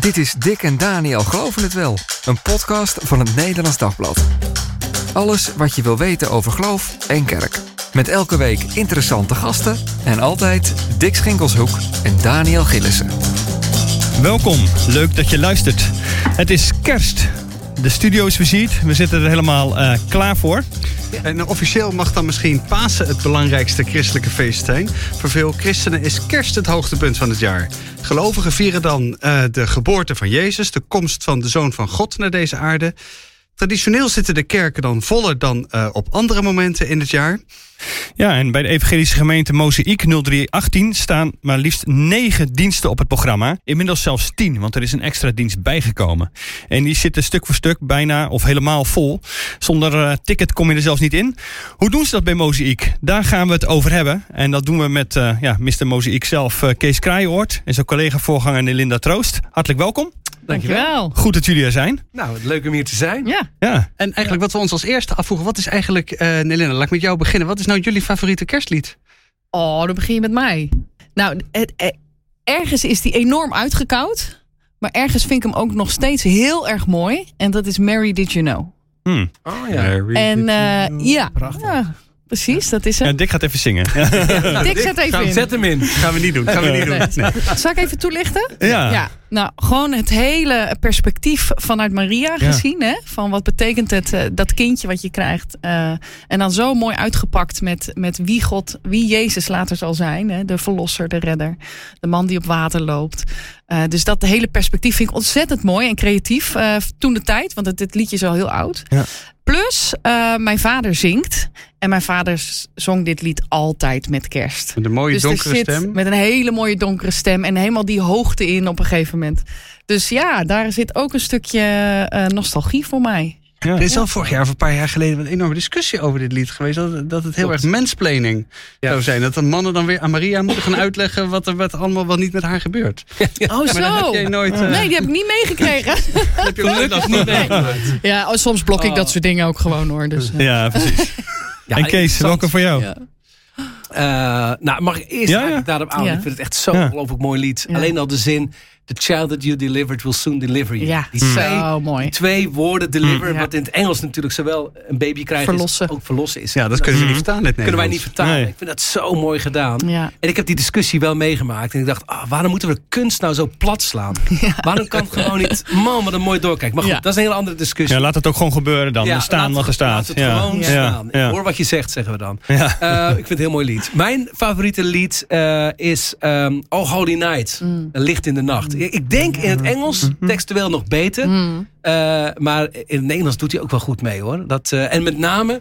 Dit is Dick en Daniel Geloven het Wel, een podcast van het Nederlands Dagblad. Alles wat je wil weten over geloof en kerk. Met elke week interessante gasten en altijd Dick Schinkelshoek en Daniel Gillissen. Welkom, leuk dat je luistert. Het is kerst. De studio is visiet, we zitten er helemaal uh, klaar voor. En officieel mag dan misschien Pasen het belangrijkste christelijke feest zijn. Voor veel christenen is kerst het hoogtepunt van het jaar. Gelovigen vieren dan uh, de geboorte van Jezus, de komst van de Zoon van God naar deze aarde. Traditioneel zitten de kerken dan voller dan uh, op andere momenten in het jaar. Ja, en bij de evangelische gemeente Mozaïek 0318 staan maar liefst negen diensten op het programma. Inmiddels zelfs tien, want er is een extra dienst bijgekomen. En die zitten stuk voor stuk bijna of helemaal vol. Zonder uh, ticket kom je er zelfs niet in. Hoe doen ze dat bij Mozaïek? Daar gaan we het over hebben. En dat doen we met uh, ja, Mr. Mozaïek zelf, Kees Kraaienoord. En zijn collega-voorganger Linda Troost. Hartelijk welkom. Dankjewel. Goed dat jullie er zijn. Nou, leuk om hier te zijn. Ja. ja. En eigenlijk wat we ons als eerste afvroegen, wat is eigenlijk, uh, Nelina, laat ik met jou beginnen. Wat is nou jullie favoriete kerstlied? Oh, dan begin je met mij. Nou, het, het, ergens is die enorm uitgekoud. Maar ergens vind ik hem ook nog steeds heel erg mooi. En dat is Mary Did You Know. Hmm. Oh ja. Mary en uh, ja. Prachtig. Ja. Precies, dat is het. Ja, Dick gaat even zingen. Ja, Dick zet even Gaan, in. Zet hem in. Gaan we niet doen. Gaan we niet doen. Nee. Nee. Zal ik even toelichten? Ja. ja. Nou, gewoon het hele perspectief vanuit Maria Ja. gezien. Hè? Van wat betekent het, uh, dat kindje wat je krijgt. Uh, en dan zo mooi uitgepakt met, met wie God, wie Jezus later zal zijn. Hè? De verlosser, de redder. De man die op water loopt. Uh, dus dat hele perspectief vind ik ontzettend mooi en creatief. Uh, toen de tijd, want het, dit liedje is al heel oud. Plus, uh, mijn vader zingt. En mijn vader zong dit lied altijd met kerst. Met een mooie dus donkere zit stem. Met een hele mooie donkere stem. En helemaal die hoogte in op een gegeven moment. Dus ja, daar zit ook een stukje uh, nostalgie voor mij. Ja. Er is al vorig jaar of een paar jaar geleden een enorme discussie over dit lied geweest. Dat, dat het heel Klopt. erg mensplaning ja. zou zijn. Dat de mannen dan weer aan Maria moeten gaan uitleggen wat er wat allemaal wel niet met haar gebeurt. Ja. Oh, zo. Nooit, uh... Nee, die heb ik niet meegekregen. heb je gelukkig niet meegemaakt. Ja, oh, soms blok ik dat soort dingen ook gewoon hoor. Dus, uh. Ja, precies. en Kees, welke voor jou? Ja. Uh, nou, mag ik eerst ja, ja. daarop aan? Ik vind het echt zo'n ja. ongelooflijk mooi lied. Alleen al de zin... The child that you delivered will soon deliver you. Ja, die twee, zo mooi. Die twee woorden deliver, mm. wat in het Engels natuurlijk zowel een baby krijgt verlossen. Is, ook verlossen is. Ja, dat kunnen ze niet vertalen. Het kunnen wij niet vertalen. Nee. Ik vind dat zo mooi gedaan. Ja. En ik heb die discussie wel meegemaakt. En ik dacht, oh, waarom moeten we kunst nou zo plat slaan? Ja. Waarom kan het gewoon niet... Man, wat een mooi doorkijk. Maar goed, ja. dat is een hele andere discussie. Ja, laat het ook gewoon gebeuren dan. er staan wat staat. Laat het gewoon staan. Hoor wat je zegt, zeggen we dan. Uh, ik vind het een heel mooi lied. Mijn favoriete lied uh, is um, Oh Holy Night. Mm. Licht in de nacht. Ik denk in het Engels textueel nog beter. Mm. Uh, maar in het Nederlands doet hij ook wel goed mee hoor. Dat, uh, en met name.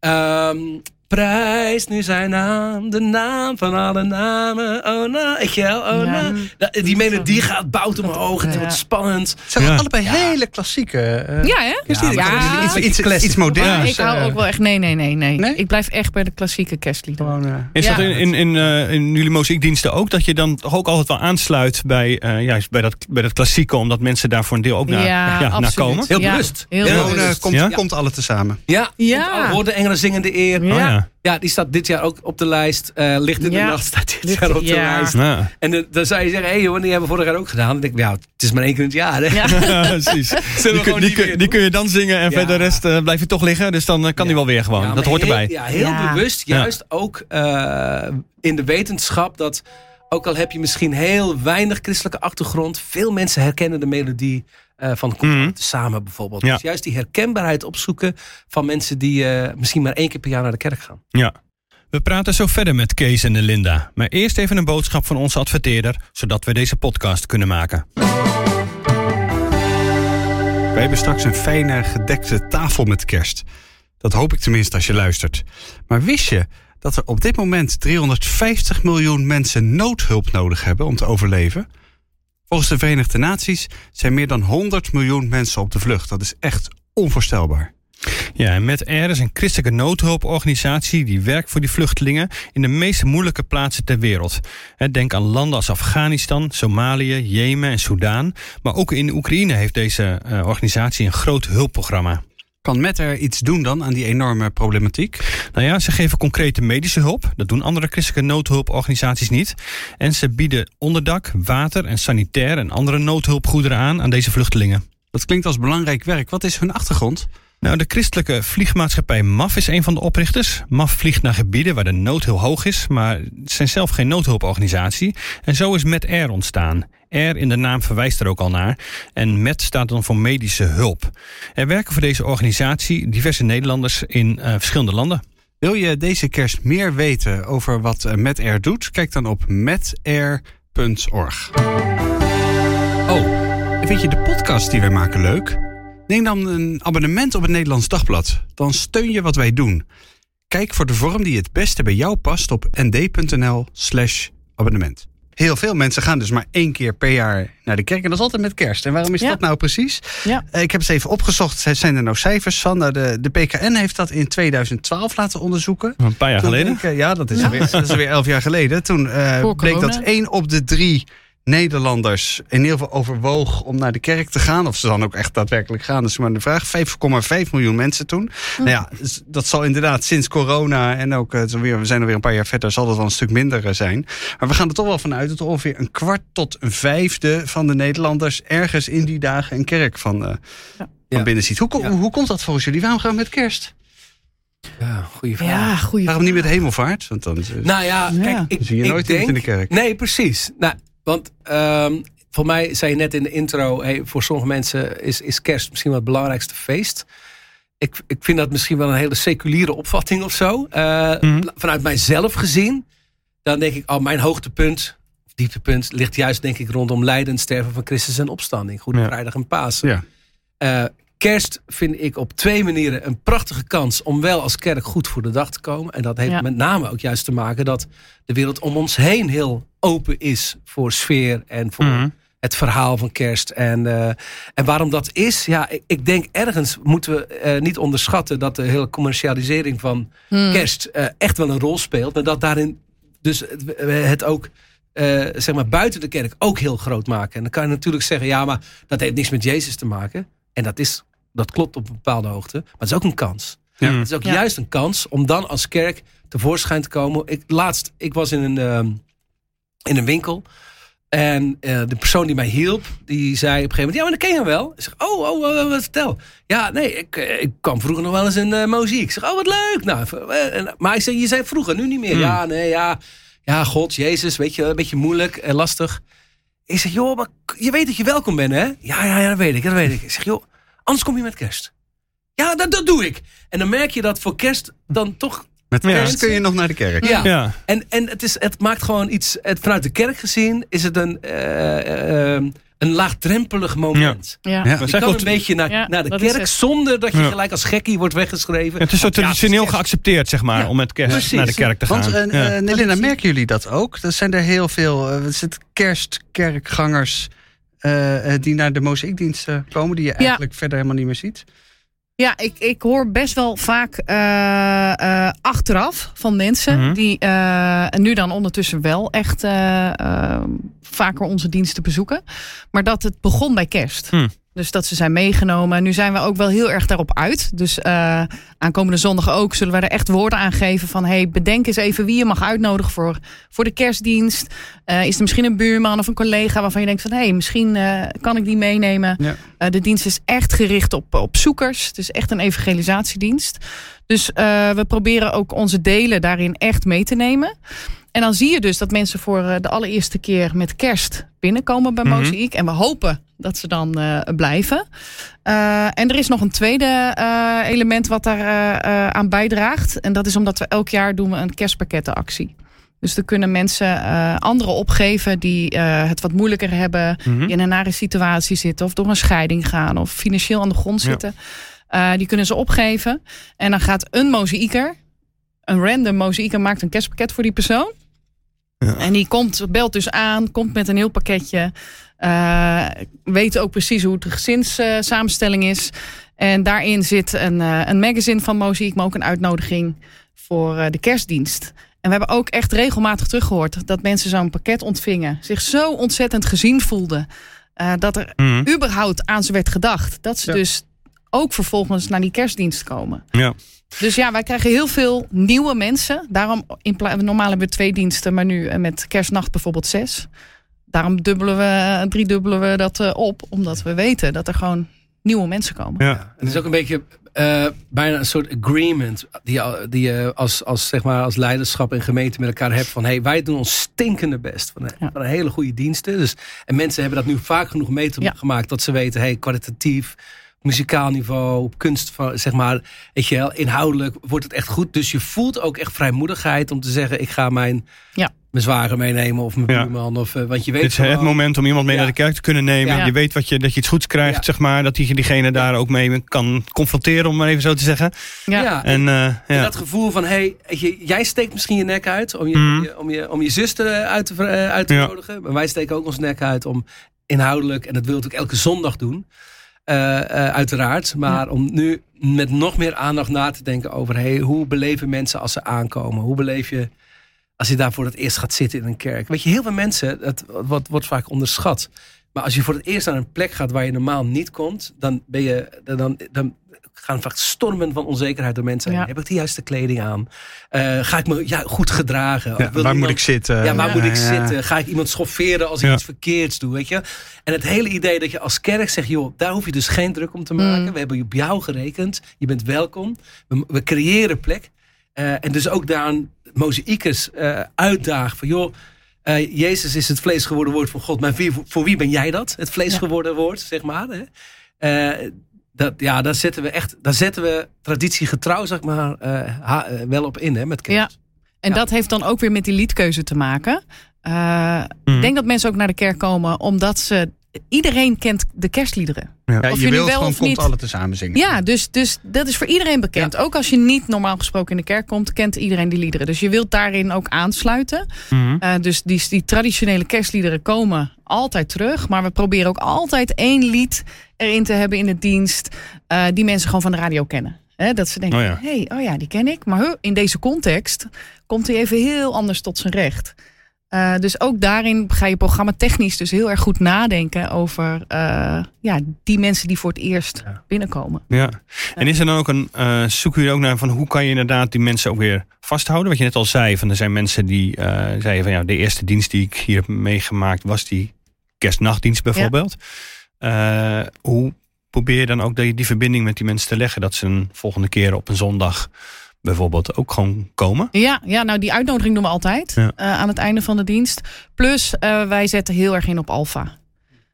Um, Prijs nu zijn naam, de naam van alle namen. Oh na, ik jou, oh ja. na. Die melodie gaat bouwt omhoog, het wordt spannend. Het zijn ja. allebei ja. hele klassieke. Uh, ja, hè? Is die, ja. Iets, iets, iets, iets moderns. ik hou ook wel echt, nee, nee, nee, nee. nee? Ik blijf echt bij de klassieke kerstlieden. Gewoon, uh, is dat in, in, in, uh, in jullie muziekdiensten ook? Dat je dan toch ook altijd wel aansluit bij, juist bij, dat, bij dat klassieke, omdat mensen daar voor een deel ook naar, ja, naar komen? Heel bewust. Heel bewust. Komt, komt alle tezamen. Ja, ja. Hoor de engelen zingen de eer. Ja. Ja, die staat dit jaar ook op de lijst. Uh, Licht in ja. de nacht staat dit jaar op de ja. lijst. Ja. En de, dan zou je zeggen, hé hey, joh, die hebben we vorig jaar ook gedaan. Dan denk ik, ja, het is maar één keer in het jaar. Hè? Ja, precies. die, kun, die, kun, die kun je dan zingen en verder de rest uh, blijf je toch liggen. Dus dan uh, kan die wel weer gewoon. dat hoort erbij. Heel, ja, heel bewust. Juist ook in de wetenschap dat... Ook al heb je misschien heel weinig christelijke achtergrond... veel mensen herkennen de melodie uh, van Komt mm. samen bijvoorbeeld. Ja. Dus juist die herkenbaarheid opzoeken van mensen die uh, misschien maar één keer per jaar naar de kerk gaan. Ja. We praten zo verder met Kees en Linda. Maar eerst even een boodschap van onze adverteerder, zodat we deze podcast kunnen maken. Wij hebben straks een fijne gedekte tafel met kerst. Dat hoop ik tenminste als je luistert. Maar wist je dat er op dit moment 350 miljoen mensen noodhulp nodig hebben om te overleven? Volgens de Verenigde Naties zijn meer dan 100 miljoen mensen op de vlucht. Dat is echt onvoorstelbaar. Ja, en met Air is een christelijke noodhulporganisatie die werkt voor die vluchtelingen in de meest moeilijke plaatsen ter wereld. Denk aan landen als Afghanistan, Somalië, Jemen en Soudaan. Maar ook in Oekraïne heeft deze organisatie een groot hulpprogramma. Kan Met er iets doen dan aan die enorme problematiek? Nou ja, ze geven concrete medische hulp. Dat doen andere christelijke noodhulporganisaties niet. En ze bieden onderdak, water en sanitair en andere noodhulpgoederen aan aan deze vluchtelingen. Dat klinkt als belangrijk werk. Wat is hun achtergrond? Nou, de christelijke vliegmaatschappij MAF is een van de oprichters. MAF vliegt naar gebieden waar de nood heel hoog is, maar zijn zelf geen noodhulporganisatie. En zo is Met Air ontstaan. Air in de naam verwijst er ook al naar. En Met staat dan voor medische hulp. Er werken voor deze organisatie diverse Nederlanders in uh, verschillende landen. Wil je deze kerst meer weten over wat uh, Met Air doet? Kijk dan op metair.org. Oh, vind je de podcast die wij maken leuk? Neem dan een abonnement op het Nederlands Dagblad. Dan steun je wat wij doen. Kijk voor de vorm die het beste bij jou past op nd.nl/slash abonnement. Heel veel mensen gaan dus maar één keer per jaar naar de kerk. En dat is altijd met kerst. En waarom is Ja. dat nou precies? Ja. Eh, Ik heb het even opgezocht. Zijn er nou cijfers van? Nou, de, de PKN heeft dat in 2012 laten onderzoeken. Een paar jaar Toen geleden. eh, ja, dat is, Ja. Alweer, dat is alweer elf jaar geleden. Toen eh, bleek dat één op de drie Nederlanders in ieder geval overwoog om naar de kerk te gaan. Of ze dan ook echt daadwerkelijk gaan. Dat is maar de vraag. 5,5 miljoen mensen toen. Nou ja, dus dat zal inderdaad sinds corona en ook eh, we zijn alweer een paar jaar verder, zal dat wel een stuk minder eh, zijn. Maar we gaan er toch wel vanuit dat ongeveer een kwart tot een vijfde van de Nederlanders ergens in die dagen een kerk van, eh, van Ja. binnen ziet. Hoe, Ja. hoe komt dat volgens jullie? Waarom gaan we met kerst? Ja, goede vraag. Ja, goeie Waarom niet met hemelvaart? Want dan Nou ja, Ja. kijk, ik, zie je ik nooit denk, iemand in de kerk. Nee, precies. Nou, want ehm voor mij zei je net in de intro, hey, voor sommige mensen is, is kerst misschien wel het belangrijkste feest. Ik, ik vind dat misschien wel een hele seculiere opvatting of zo. Eh, Mhm. Vanuit mijzelf gezien, dan denk ik, oh, mijn hoogtepunt, of dieptepunt, ligt juist denk ik rondom lijden, sterven van Christus en opstanding. Goede Ja. Vrijdag en Pasen. Ja. Eh, kerst vind ik op twee manieren een prachtige kans om wel als kerk goed voor de dag te komen. En dat heeft Ja. met name ook juist te maken dat de wereld om ons heen heel open is voor sfeer en voor Mhm. het verhaal van kerst. En, eh, en waarom dat is, ja, ik, ik denk ergens moeten we eh, niet onderschatten dat de hele commercialisering van Hmm. kerst eh, echt wel een rol speelt. Maar dat daarin dus het, het ook, eh, zeg maar, buiten de kerk ook heel groot maken. En dan kan je natuurlijk zeggen, ja, maar dat heeft niks met Jezus te maken. En dat, is, dat klopt op een bepaalde hoogte. Maar het is ook een kans. Ja. Het is ook Ja. juist een kans om dan als kerk tevoorschijn te komen. Ik, laatst, ik was in een, ehm, in een winkel. En eh, de persoon die mij hielp, die zei op een gegeven moment... Ja, maar dat ken je wel. Ik zeg, oh, oh, oh, oh, wat vertel. Ja, nee, ik, eh, ik kwam vroeger nog wel eens in eh Moziek. Ik zeg, oh, wat leuk. Nou, en- maar ik zeg, je zei vroeger, nu niet meer. Hmm. Ja, nee, ja. Ja, God, Jezus, weet je, een beetje moeilijk en lastig. Ik zeg, joh, maar je weet dat je welkom bent, hè? Ja, ja, ja, dat weet ik, dat weet ik. Ik zeg, joh, anders kom je met kerst. Ja, dat, dat doe ik. En dan merk je dat voor kerst dan toch... Met Ja. kerst kun je nog naar de kerk. Ja, Ja. en, en het, is, het maakt gewoon iets... Het, vanuit de kerk gezien is het een, eh, eh, een laagdrempelig moment. Ja. Ja. Je kan een beetje naar, Ja, naar de kerk zonder dat je Ja. gelijk als gekkie wordt weggeschreven. het is zo traditioneel geaccepteerd, zeg maar, Ja, om met kerst precies. naar de kerk te gaan. Want uh, Ja. Nelina, merken jullie dat ook? Er zijn er heel veel uh, het kerstkerkgangers uh, die naar de mozaïekdiensten komen... die je eigenlijk verder helemaal niet meer ziet. Ja, ik, ik hoor best wel vaak uh, uh, achteraf van mensen Mhm. mm -hmm. die uh, nu dan ondertussen wel echt vaker onze diensten bezoeken. Maar dat het begon bij kerst. Mhm. Dus dat ze zijn meegenomen. Nu zijn we ook wel heel erg daarop uit. Dus uh, aankomende zondag ook zullen we er echt woorden aan geven van... hey, bedenk eens even wie je mag uitnodigen voor, voor de kerstdienst. Uh, is er misschien een buurman of een collega waarvan je denkt van... hé, hey, misschien uh, kan ik die meenemen. Ja. De dienst is echt gericht op, op zoekers. Het is echt een evangelisatiedienst. Dus we proberen ook onze delen daarin echt mee te nemen. En dan zie je dus dat mensen voor de allereerste keer met kerst binnenkomen bij Mhm. Mozaïek. En we hopen dat ze dan uh, blijven. Uh, en er is nog een tweede uh, element wat daar aan bijdraagt. En dat is omdat we elk jaar doen we een kerstpakkettenactie. Dus dan kunnen mensen anderen opgeven die het wat moeilijker hebben. Mhm. Die in een nare situatie zitten. Of door een scheiding gaan. Of financieel aan de grond zitten. Die kunnen ze opgeven. En dan gaat een mozaïeker. Een random mozaïeker maakt een kerstpakket voor die persoon. Ja. En die komt, belt dus aan. Komt met een heel pakketje. Uh, weet ook precies hoe de gezinssamenstelling is. En daarin zit een, uh, een magazine van Mozaïek. Maar ook een uitnodiging voor uh, de kerstdienst. En we hebben ook echt regelmatig teruggehoord dat mensen zo'n pakket ontvingen. Zich zo ontzettend gezien voelden. Uh, dat er Mhm. überhaupt aan ze werd gedacht. Dat ze Ja. dus ook vervolgens naar die kerstdienst komen. Ja. Dus ja, wij krijgen heel veel nieuwe mensen. Daarom, in normaal hebben we twee diensten, maar nu eh, met kerstnacht bijvoorbeeld zes. Daarom dubbelen we, driedubbelen we dat eh, op, omdat we weten dat er gewoon nieuwe mensen komen. Ja. En het is ook een beetje eh, bijna een soort agreement die je, die je als, als, zeg maar, als leiderschap en gemeente met elkaar hebt van hey, wij doen ons stinkende best van, een- Ja. van hele goede diensten. Dus, en mensen hebben dat nu vaak genoeg meegemaakt dat ze weten, hey, kwalitatief, muzikaal niveau, op kunst, van, zeg maar, weet je wel, inhoudelijk wordt het echt goed. Dus je voelt ook echt vrijmoedigheid om te zeggen, ik ga mijn, Ja. Mijn zwager meenemen of mijn Ja. buurman. Of, eh, want je weet Dit is het moment om iemand mee Ja. naar de kerk te kunnen nemen. Ja. Je weet wat je, dat je iets goeds krijgt, Ja. zeg maar. Dat die, diegene daar ook mee kan confronteren, om maar even zo te zeggen. Ja. Ja, En, eh, En ja. dat gevoel van, hey, weet je, jij steekt misschien je nek uit om je, Mhm. om je, om je, om je zuster uit te, eh, uit te Ja. nodigen. Maar wij steken ook ons nek uit om inhoudelijk, en dat wil ik ook elke zondag doen, eh, eh, uiteraard. Maar om nu met nog meer aandacht na te denken over, hey, hoe beleven mensen als ze aankomen? Hoe beleef je als je daar voor het eerst gaat zitten in een kerk? Weet je, heel veel mensen, dat wordt, wordt vaak onderschat. Maar als je voor het eerst naar een plek gaat waar je normaal niet komt, dan ben je, dan, dan gaan vaak stormen van onzekerheid door mensen. Ja. Heb ik de juiste kleding aan? Eh, ga ik me ja, goed gedragen? Ja, waar moet ik zitten? ja, waar moet ik Ja, zitten? Ga ik iemand schofferen als ik Ja. iets verkeerds doe? Weet je? En het hele idee dat je als kerk zegt: joh, daar hoef je dus geen druk om te maken. Mm. We hebben op jou gerekend. Je bent welkom. We, we creëren plek. Eh, en dus ook daar mozaïekers eh uitdagen van joh. eh, Jezus is het vlees geworden woord van God. Maar wie, voor wie ben jij dat? Het vlees Ja. geworden woord, zeg maar. Hè? Eh, dat, ja, daar zetten we echt, daar zetten we traditiegetrouw, zeg maar, ha- wel op in, hè, met kerst. Ja. En Ja. dat heeft dan ook weer met die liedkeuze te maken. Eh, Mhm. Ik denk dat mensen ook naar de kerk komen omdat ze. Iedereen kent de kerstliederen. Ja, Of je wilt wel gewoon of komt niet. alle tezamen zingen. Ja, dus, dus dat is voor iedereen bekend. Ook als je niet normaal gesproken in de kerk komt, kent iedereen die liederen. Dus je wilt daarin ook aansluiten. Mhm. Eh, dus die, die traditionele kerstliederen komen altijd terug. Maar we proberen ook altijd één lied erin te hebben in de dienst. eh, die mensen gewoon van de radio kennen. Hè, dat ze denken, Oh ja. hey, oh ja, die ken ik. Maar huh, in deze context komt hij even heel anders tot zijn recht. Eh, dus ook daarin ga je programma technisch dus heel erg goed nadenken over eh, ja, die mensen die voor het eerst Ja. binnenkomen. Ja. En is er dan ook een, eh zoeken jullie ook naar van hoe kan je inderdaad die mensen ook weer vasthouden? Wat je net al zei, van er zijn mensen die eh, zeiden van ja, de eerste dienst die ik hier heb meegemaakt was die kerstnachtdienst bijvoorbeeld. Eh, hoe probeer je dan ook die, die verbinding met die mensen te leggen dat ze een volgende keer op een zondag bijvoorbeeld ook gewoon komen? Ja, ja, nou die uitnodiging doen we altijd Ja. eh, aan het einde van de dienst. Plus eh, wij zetten heel erg in op alfa.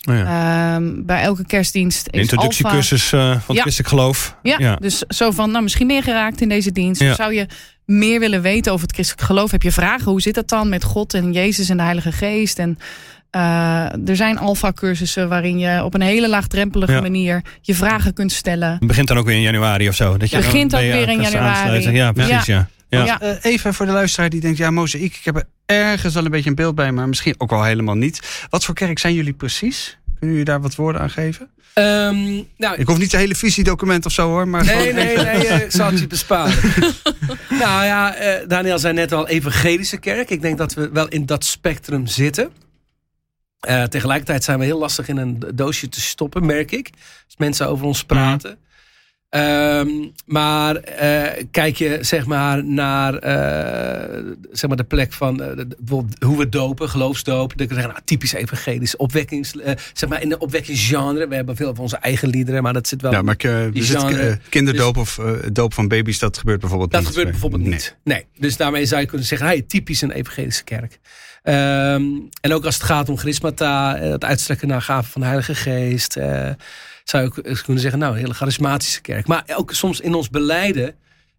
Oh ja. Ehm, bij elke kerstdienst is introductiecursus eh, van het Ja. christelijk geloof. Ja, ja. dus zo van, nou misschien meer geraakt in deze dienst. Ja. Zou je meer willen weten over het christelijk geloof? Heb je vragen? Hoe zit dat dan met God en Jezus en de Heilige Geest? En eh, er zijn alfa-cursussen waarin je op een hele laagdrempelige Ja. manier je vragen kunt stellen. Het begint dan ook weer in januari of zo. Dat je Het dan begint ook weer in januari. Ja, precies. Ja. Ja. Ja. Eh, even voor de luisteraar die denkt, ja, mozaïek, ik heb er ergens al een beetje een beeld bij, maar misschien ook wel helemaal niet. Wat voor kerk zijn jullie precies? Kunnen jullie daar wat woorden aan geven? Ehm, nou, Ik hoef niet het hele visiedocument of zo hoor, maar Nee, nee, even- nee, eh, ik zal het je besparen. nou ja, eh, Daniel zei net al evangelische kerk. Ik denk dat we wel in dat spectrum zitten. Eh, tegelijkertijd zijn we heel lastig in een doosje te stoppen, merk ik. Als mensen over ons praten. Ehm, maar eh, kijk je zeg maar naar eh, zeg maar de plek van eh, bijvoorbeeld hoe we dopen, geloofsdoop. Zeggen, nou, typisch evangelisch. Opwekkings, zeg maar in de opwekkingsgenre. We hebben veel van onze eigen liederen, maar dat zit wel Ja, maar zit, eh, kinderdoop of eh, doop van baby's, dat gebeurt bijvoorbeeld Dat niet. gebeurt bijvoorbeeld Nee. niet. Nee. Dus daarmee zou je kunnen zeggen, hey, typisch een evangelische kerk. Ehm, en ook als het gaat om charismata, het uitstrekken naar gaven van de Heilige Geest, zou je ook eens kunnen zeggen, nou, een hele charismatische kerk. Maar ook soms in ons beleiden,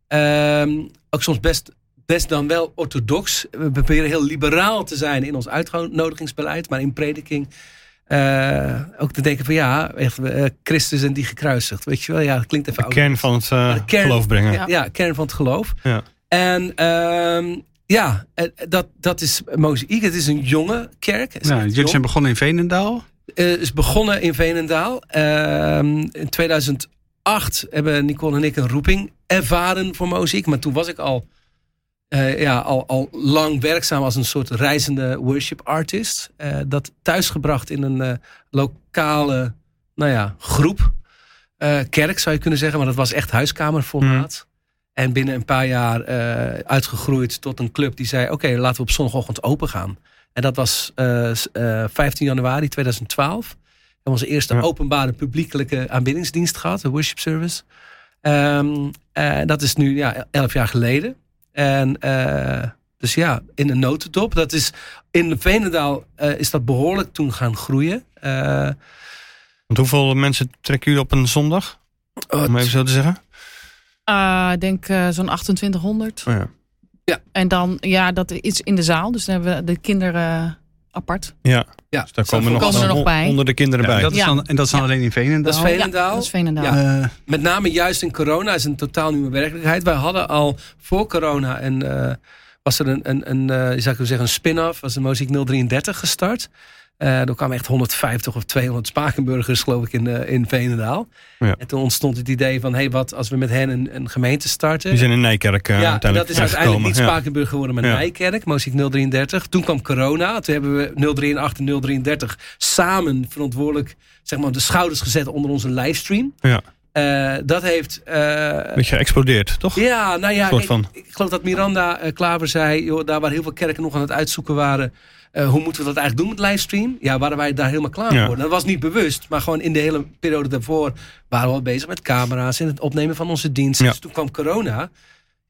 ehm, ook soms best, best dan wel orthodox. We proberen heel liberaal te zijn in ons uitnodigingsbeleid, maar in prediking eh, ook te denken van ja, echt, eh, Christus en die gekruisigd. Weet je wel, ja, dat klinkt even De kern van het eh, kern- geloof brengen. Ja. ja, kern van het geloof. Ja. En ehm, ja, dat, dat is Mozaïek. Het is een jonge kerk. Nou, jullie zijn begonnen in Veenendaal. Eh, is begonnen in Veenendaal. Ehm, in 2008 hebben Nicole en ik een roeping ervaren voor Mozaïek. Maar toen was ik al, eh, ja, al, al lang werkzaam als een soort reizende worship artist. Eh, dat thuisgebracht in een lokale nou ja, groep. kerk, zou je kunnen zeggen. Maar dat was echt huiskamerformaat. En binnen een paar jaar uitgegroeid tot een club die zei... oké, laten we op zondagochtend open gaan. En dat was eh, s- eh, 15 januari 2012. We hebben onze eerste Ja. openbare publiekelijke aanbiddingsdienst gehad. De worship service. Ehm, en dat is nu ja, 11 jaar geleden. En eh, dus ja, in een notendop. Dat is, in Veenendaal eh, is dat behoorlijk toen gaan groeien. Eh, Want hoeveel mensen trekken jullie op een zondag? Om even zo te zeggen. Ah, ik denk eh, zo'n 2800. Oh ja. En dan, ja, dat is in de zaal. Dus dan hebben we de kinderen eh, apart. Ja, ja, dus daar komen nog, komen er nog bij. honderden kinderen Ja, bij. dat is Ja. dan, en dat is dan Ja. alleen in Veenendaal? Dat is Veenendaal. Dat is Veenendaal. Ja. Eh, Met name juist in corona is een totaal nieuwe werkelijkheid. Wij hadden al voor corona een, eh, was er een, een, een eh, zou kunnen zeggen een spin-off. Was de Muziek 033 gestart. Eh er kwamen echt 150 of 200 Spakenburgers geloof ik in, eh, in Veenendaal. Ja. En toen ontstond het idee van hey, wat als we met hen een, een gemeente starten. Die zijn in Nijkerk eh, ja, uiteindelijk dat is uiteindelijk niet. Spakenburg geworden, maar Ja. Nijkerk, Muziek 033. Toen kwam corona. Toen hebben we 038 en 033 samen verantwoordelijk zeg maar, de schouders gezet onder onze livestream. Ja. Dat heeft. Ja. Beetje geëxplodeerd, toch? ja, nou ja, kijk, ik geloof dat Miranda Klaver zei, joh, daar waar heel veel kerken nog aan het uitzoeken waren, eh, hoe moeten we dat eigenlijk doen met livestream? Ja, waren wij daar helemaal klaar Ja. voor. Dat was niet bewust, maar gewoon in de hele periode daarvoor waren we al bezig met camera's en het opnemen van onze diensten. Ja. Dus toen kwam corona.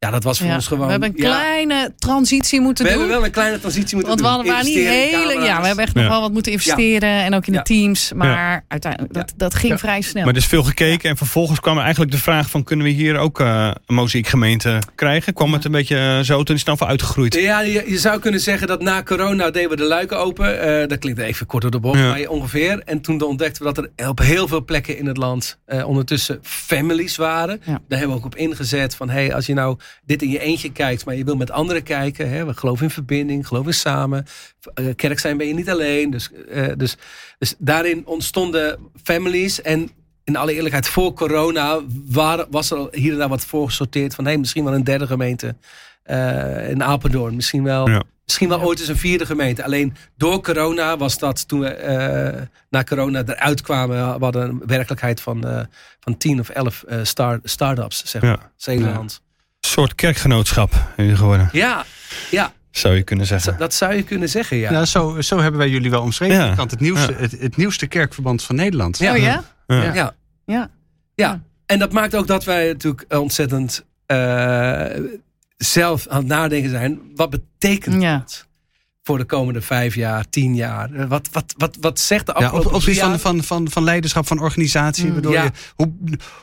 Ja, dat was voor Ja. ons gewoon. we hebben een ja, kleine transitie moeten we doen. hebben wel een kleine transitie moeten Want we doen. hadden waren niet Investeren in hele. Ja, we hebben echt Ja. nog wel wat moeten investeren. En ook in Ja. de teams. Maar uiteindelijk, dat, dat ging Ja. vrij snel. Maar er is veel gekeken en vervolgens kwam er eigenlijk de vraag van... kunnen we hier ook eh, een mozaïekgemeente krijgen? Kwam het een beetje eh, zo, toen is het dan voor uitgegroeid. Ja, je, je zou kunnen zeggen dat na corona deden we de luiken open. Eh, dat klinkt even kort door de bocht, Ja. maar ongeveer. En toen ontdekten we dat er op heel veel plekken in het land eh, ondertussen families waren. Ja. Daar hebben we ook op ingezet van, hey, als je nou dit in je eentje kijkt, maar je wil met anderen kijken. Hè, we geloven in verbinding, geloven in samen. Eh, kerk zijn ben je niet alleen. Dus, eh, dus, dus daarin ontstonden families en... In alle eerlijkheid, voor corona waren, was er hier en daar wat voorgesorteerd van hey, misschien wel een derde gemeente eh, in Apeldoorn. Misschien wel, Ja. misschien wel ooit eens een vierde gemeente. Alleen door corona was dat toen we na corona eruit kwamen. We hadden een werkelijkheid van, eh van 10 of 11 start, start-ups, zeg maar. Ja. Zeeland. Een soort kerkgenootschap geworden, Ja, ja, zou je kunnen zeggen. dat zou je kunnen zeggen, ja. nou, zo, zo hebben wij jullie wel omschreven. Ja. Het, nieuwste, Ja. het, het nieuwste kerkverband van Nederland. Ja. oh ja? Ja. ja. ja. Ja. Ja, en dat maakt ook dat wij natuurlijk ontzettend eh, zelf aan het nadenken zijn. Wat betekent Ja. dat voor de komende vijf jaar, tien jaar? Eh, Wat, wat, wat, wat zegt de Ja, afgelopen op, op van, van, van, van leiderschap van organisatie. Mm. bedoel Ja. je, hoe,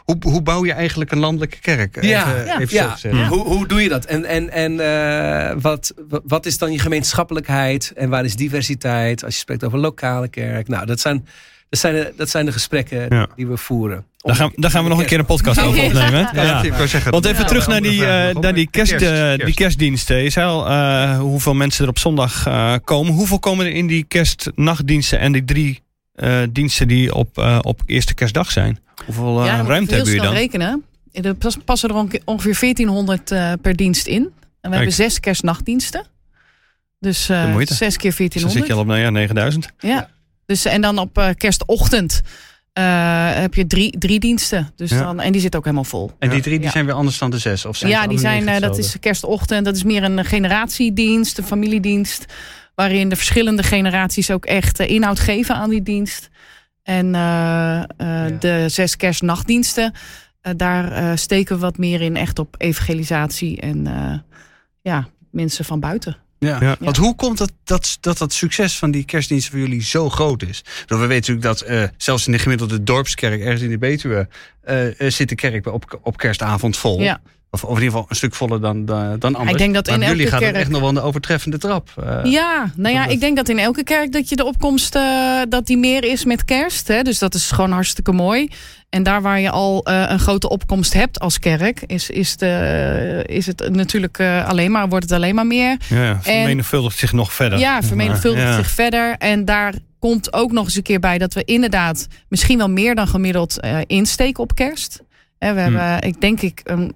hoe, hoe bouw je eigenlijk een landelijke kerk? Ja, even, ja, even zo ja. gezegd. Hoe, hoe doe je dat? En, en, en eh, wat, wat- wat is dan je gemeenschappelijkheid? En waar is diversiteit? Als je spreekt over lokale kerk. Nou, dat zijn, dat zijn, de, dat zijn de gesprekken Ja. die we voeren. Daar gaan, daar gaan we nog een keer een podcast over opnemen. Ja, ik wou zeggen, Want even terug naar die, eh, naar die, kerst, kerst, eh, kerst. die kerstdiensten. Je zei al eh, hoeveel mensen er op zondag eh, komen. Hoeveel komen er in die kerstnachtdiensten en die drie eh, diensten die op, eh, op eerste kerstdag zijn? Hoeveel eh, ja, ruimte heel hebben jullie snel dan? rekenen. Er pas- passen er onge- ongeveer 1400 eh, per dienst in. En we hebben zes kerstnachtdiensten. Dus eh, zes keer Dus dan 1400. zit je al op nou ja, 9000. Ja. Dus, en dan op eh, kerstochtend eh, heb je drie, drie diensten. Dus Ja. dan, en die zitten ook helemaal vol. En die drie die Ja. zijn weer anders dan de zes? Of zijn ja, die zijn, eh, dat is kerstochtend. Dat is meer een generatiedienst, een familiedienst. Waarin de verschillende generaties ook echt inhoud geven aan die dienst. En eh, eh, de zes kerstnachtdiensten, eh, daar steken we wat meer in echt op evangelisatie en eh, ja, mensen van buiten. Ja. Ja. Want hoe komt het dat, dat dat succes van die kerstdiensten voor jullie zo groot is? Want we weten natuurlijk dat eh, zelfs in de gemiddelde dorpskerk ergens in de Betuwe eh, eh, zit de kerk op, op kerstavond vol. Ja. Of, of in ieder geval een stuk voller dan, dan, dan anders. Ik denk dat maar in jullie elke gaat kerk- echt nog wel een overtreffende trap. Eh, Ja, nou ja, dat- ik denk dat in elke kerk dat je de opkomst eh, dat die meer is met kerst. Hè? Dus dat is gewoon hartstikke mooi. En daar waar je al eh, een grote opkomst hebt als kerk, is, is, de, is het natuurlijk eh, alleen maar, wordt het alleen maar meer. Ja, vermenigvuldigt zich nog verder. Ja, vermenigvuldigt Ja. zich verder. En daar komt ook nog eens een keer bij dat we inderdaad misschien wel meer dan gemiddeld eh, insteken op kerst. Hè, we Hmm. hebben, ik denk ik, een,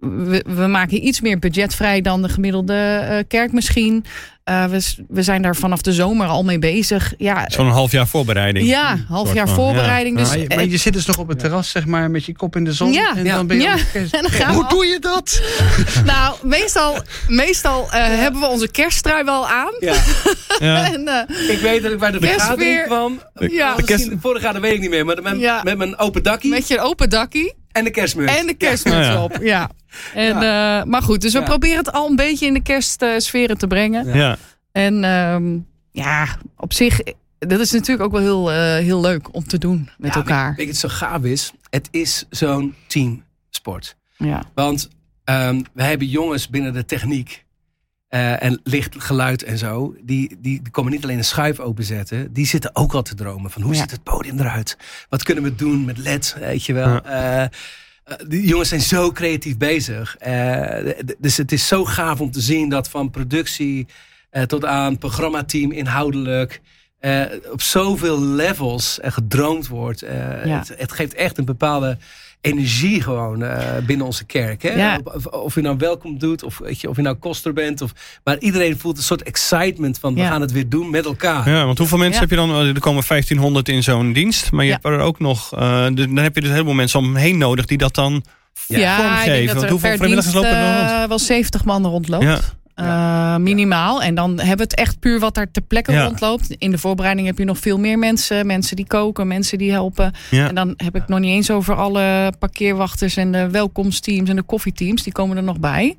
we, we maken iets meer budgetvrij dan de gemiddelde eh, kerk misschien. Uh, we, we zijn daar vanaf de zomer al mee bezig. Ja, Zo'n half jaar voorbereiding. ja half jaar van, voorbereiding. ja. Dus, maar, je, maar je zit dus nog op het terras, zeg maar, met je kop in de zon. Ja. en Ja. dan ben je Ja. dan gaan Hoe al- doe je dat? nou, meestal, meestal eh, hebben we onze kersttrui wel aan. Ja. Ja. En, eh, Ik weet dat ik bij de vergadering kwam. Ja. Misschien kerst- de vorige jaar, dat weet ik niet meer. Maar met, Ja. met mijn open dakkie met je open dakkie en de kerstmuts. en de kerstmuts Ja. Op. Ja. En, eh, maar goed, dus we Ja. proberen het al een beetje in de kerstsferen te brengen. Ja. En ehm, ja, op zich, dat is natuurlijk ook wel heel, eh, heel leuk om te doen met Ja, elkaar. Weet, weet je, het zo gaaf is? Het is zo'n teamsport. Ja. Want ehm we hebben jongens binnen de techniek. Eh, en licht, geluid en zo. Die, die, die komen niet alleen een schuif openzetten. Die zitten ook al te dromen. Van hoe Ja. ziet het podium eruit? Wat kunnen we doen met LED? Weet je wel. Eh, eh, die jongens zijn zo creatief bezig. Dus het is zo gaaf om te zien dat van productie tot aan programmateam inhoudelijk. op zoveel levels gedroomd wordt. Ja. het, het geeft echt een bepaalde energie gewoon eh, binnen onze kerk. Hè? Ja. Of, of je nou welkom doet, of, weet je, of je nou koster bent. Of, maar iedereen voelt een soort excitement van we Ja. gaan het weer doen met elkaar. Ja, want hoeveel mensen Ja. heb je dan? Er komen 1500 in zo'n dienst. Maar je Ja. hebt er ook nog. eh, de- dan heb je dus een heleboel mensen omheen nodig die dat dan. Ja, ik vormgeven. denk dat Want er hoeveel vrijwilligers dienst, lopen er eh, rond? wel 70 man rondloopt. Ja. Eh, minimaal. En dan hebben we het echt puur wat daar ter plekke Ja. rondloopt. In de voorbereiding heb je nog veel meer mensen. Mensen die koken, mensen die helpen. En dan heb ik nog niet eens over alle parkeerwachters en de welkomsteams en de koffieteams. Die komen er nog bij.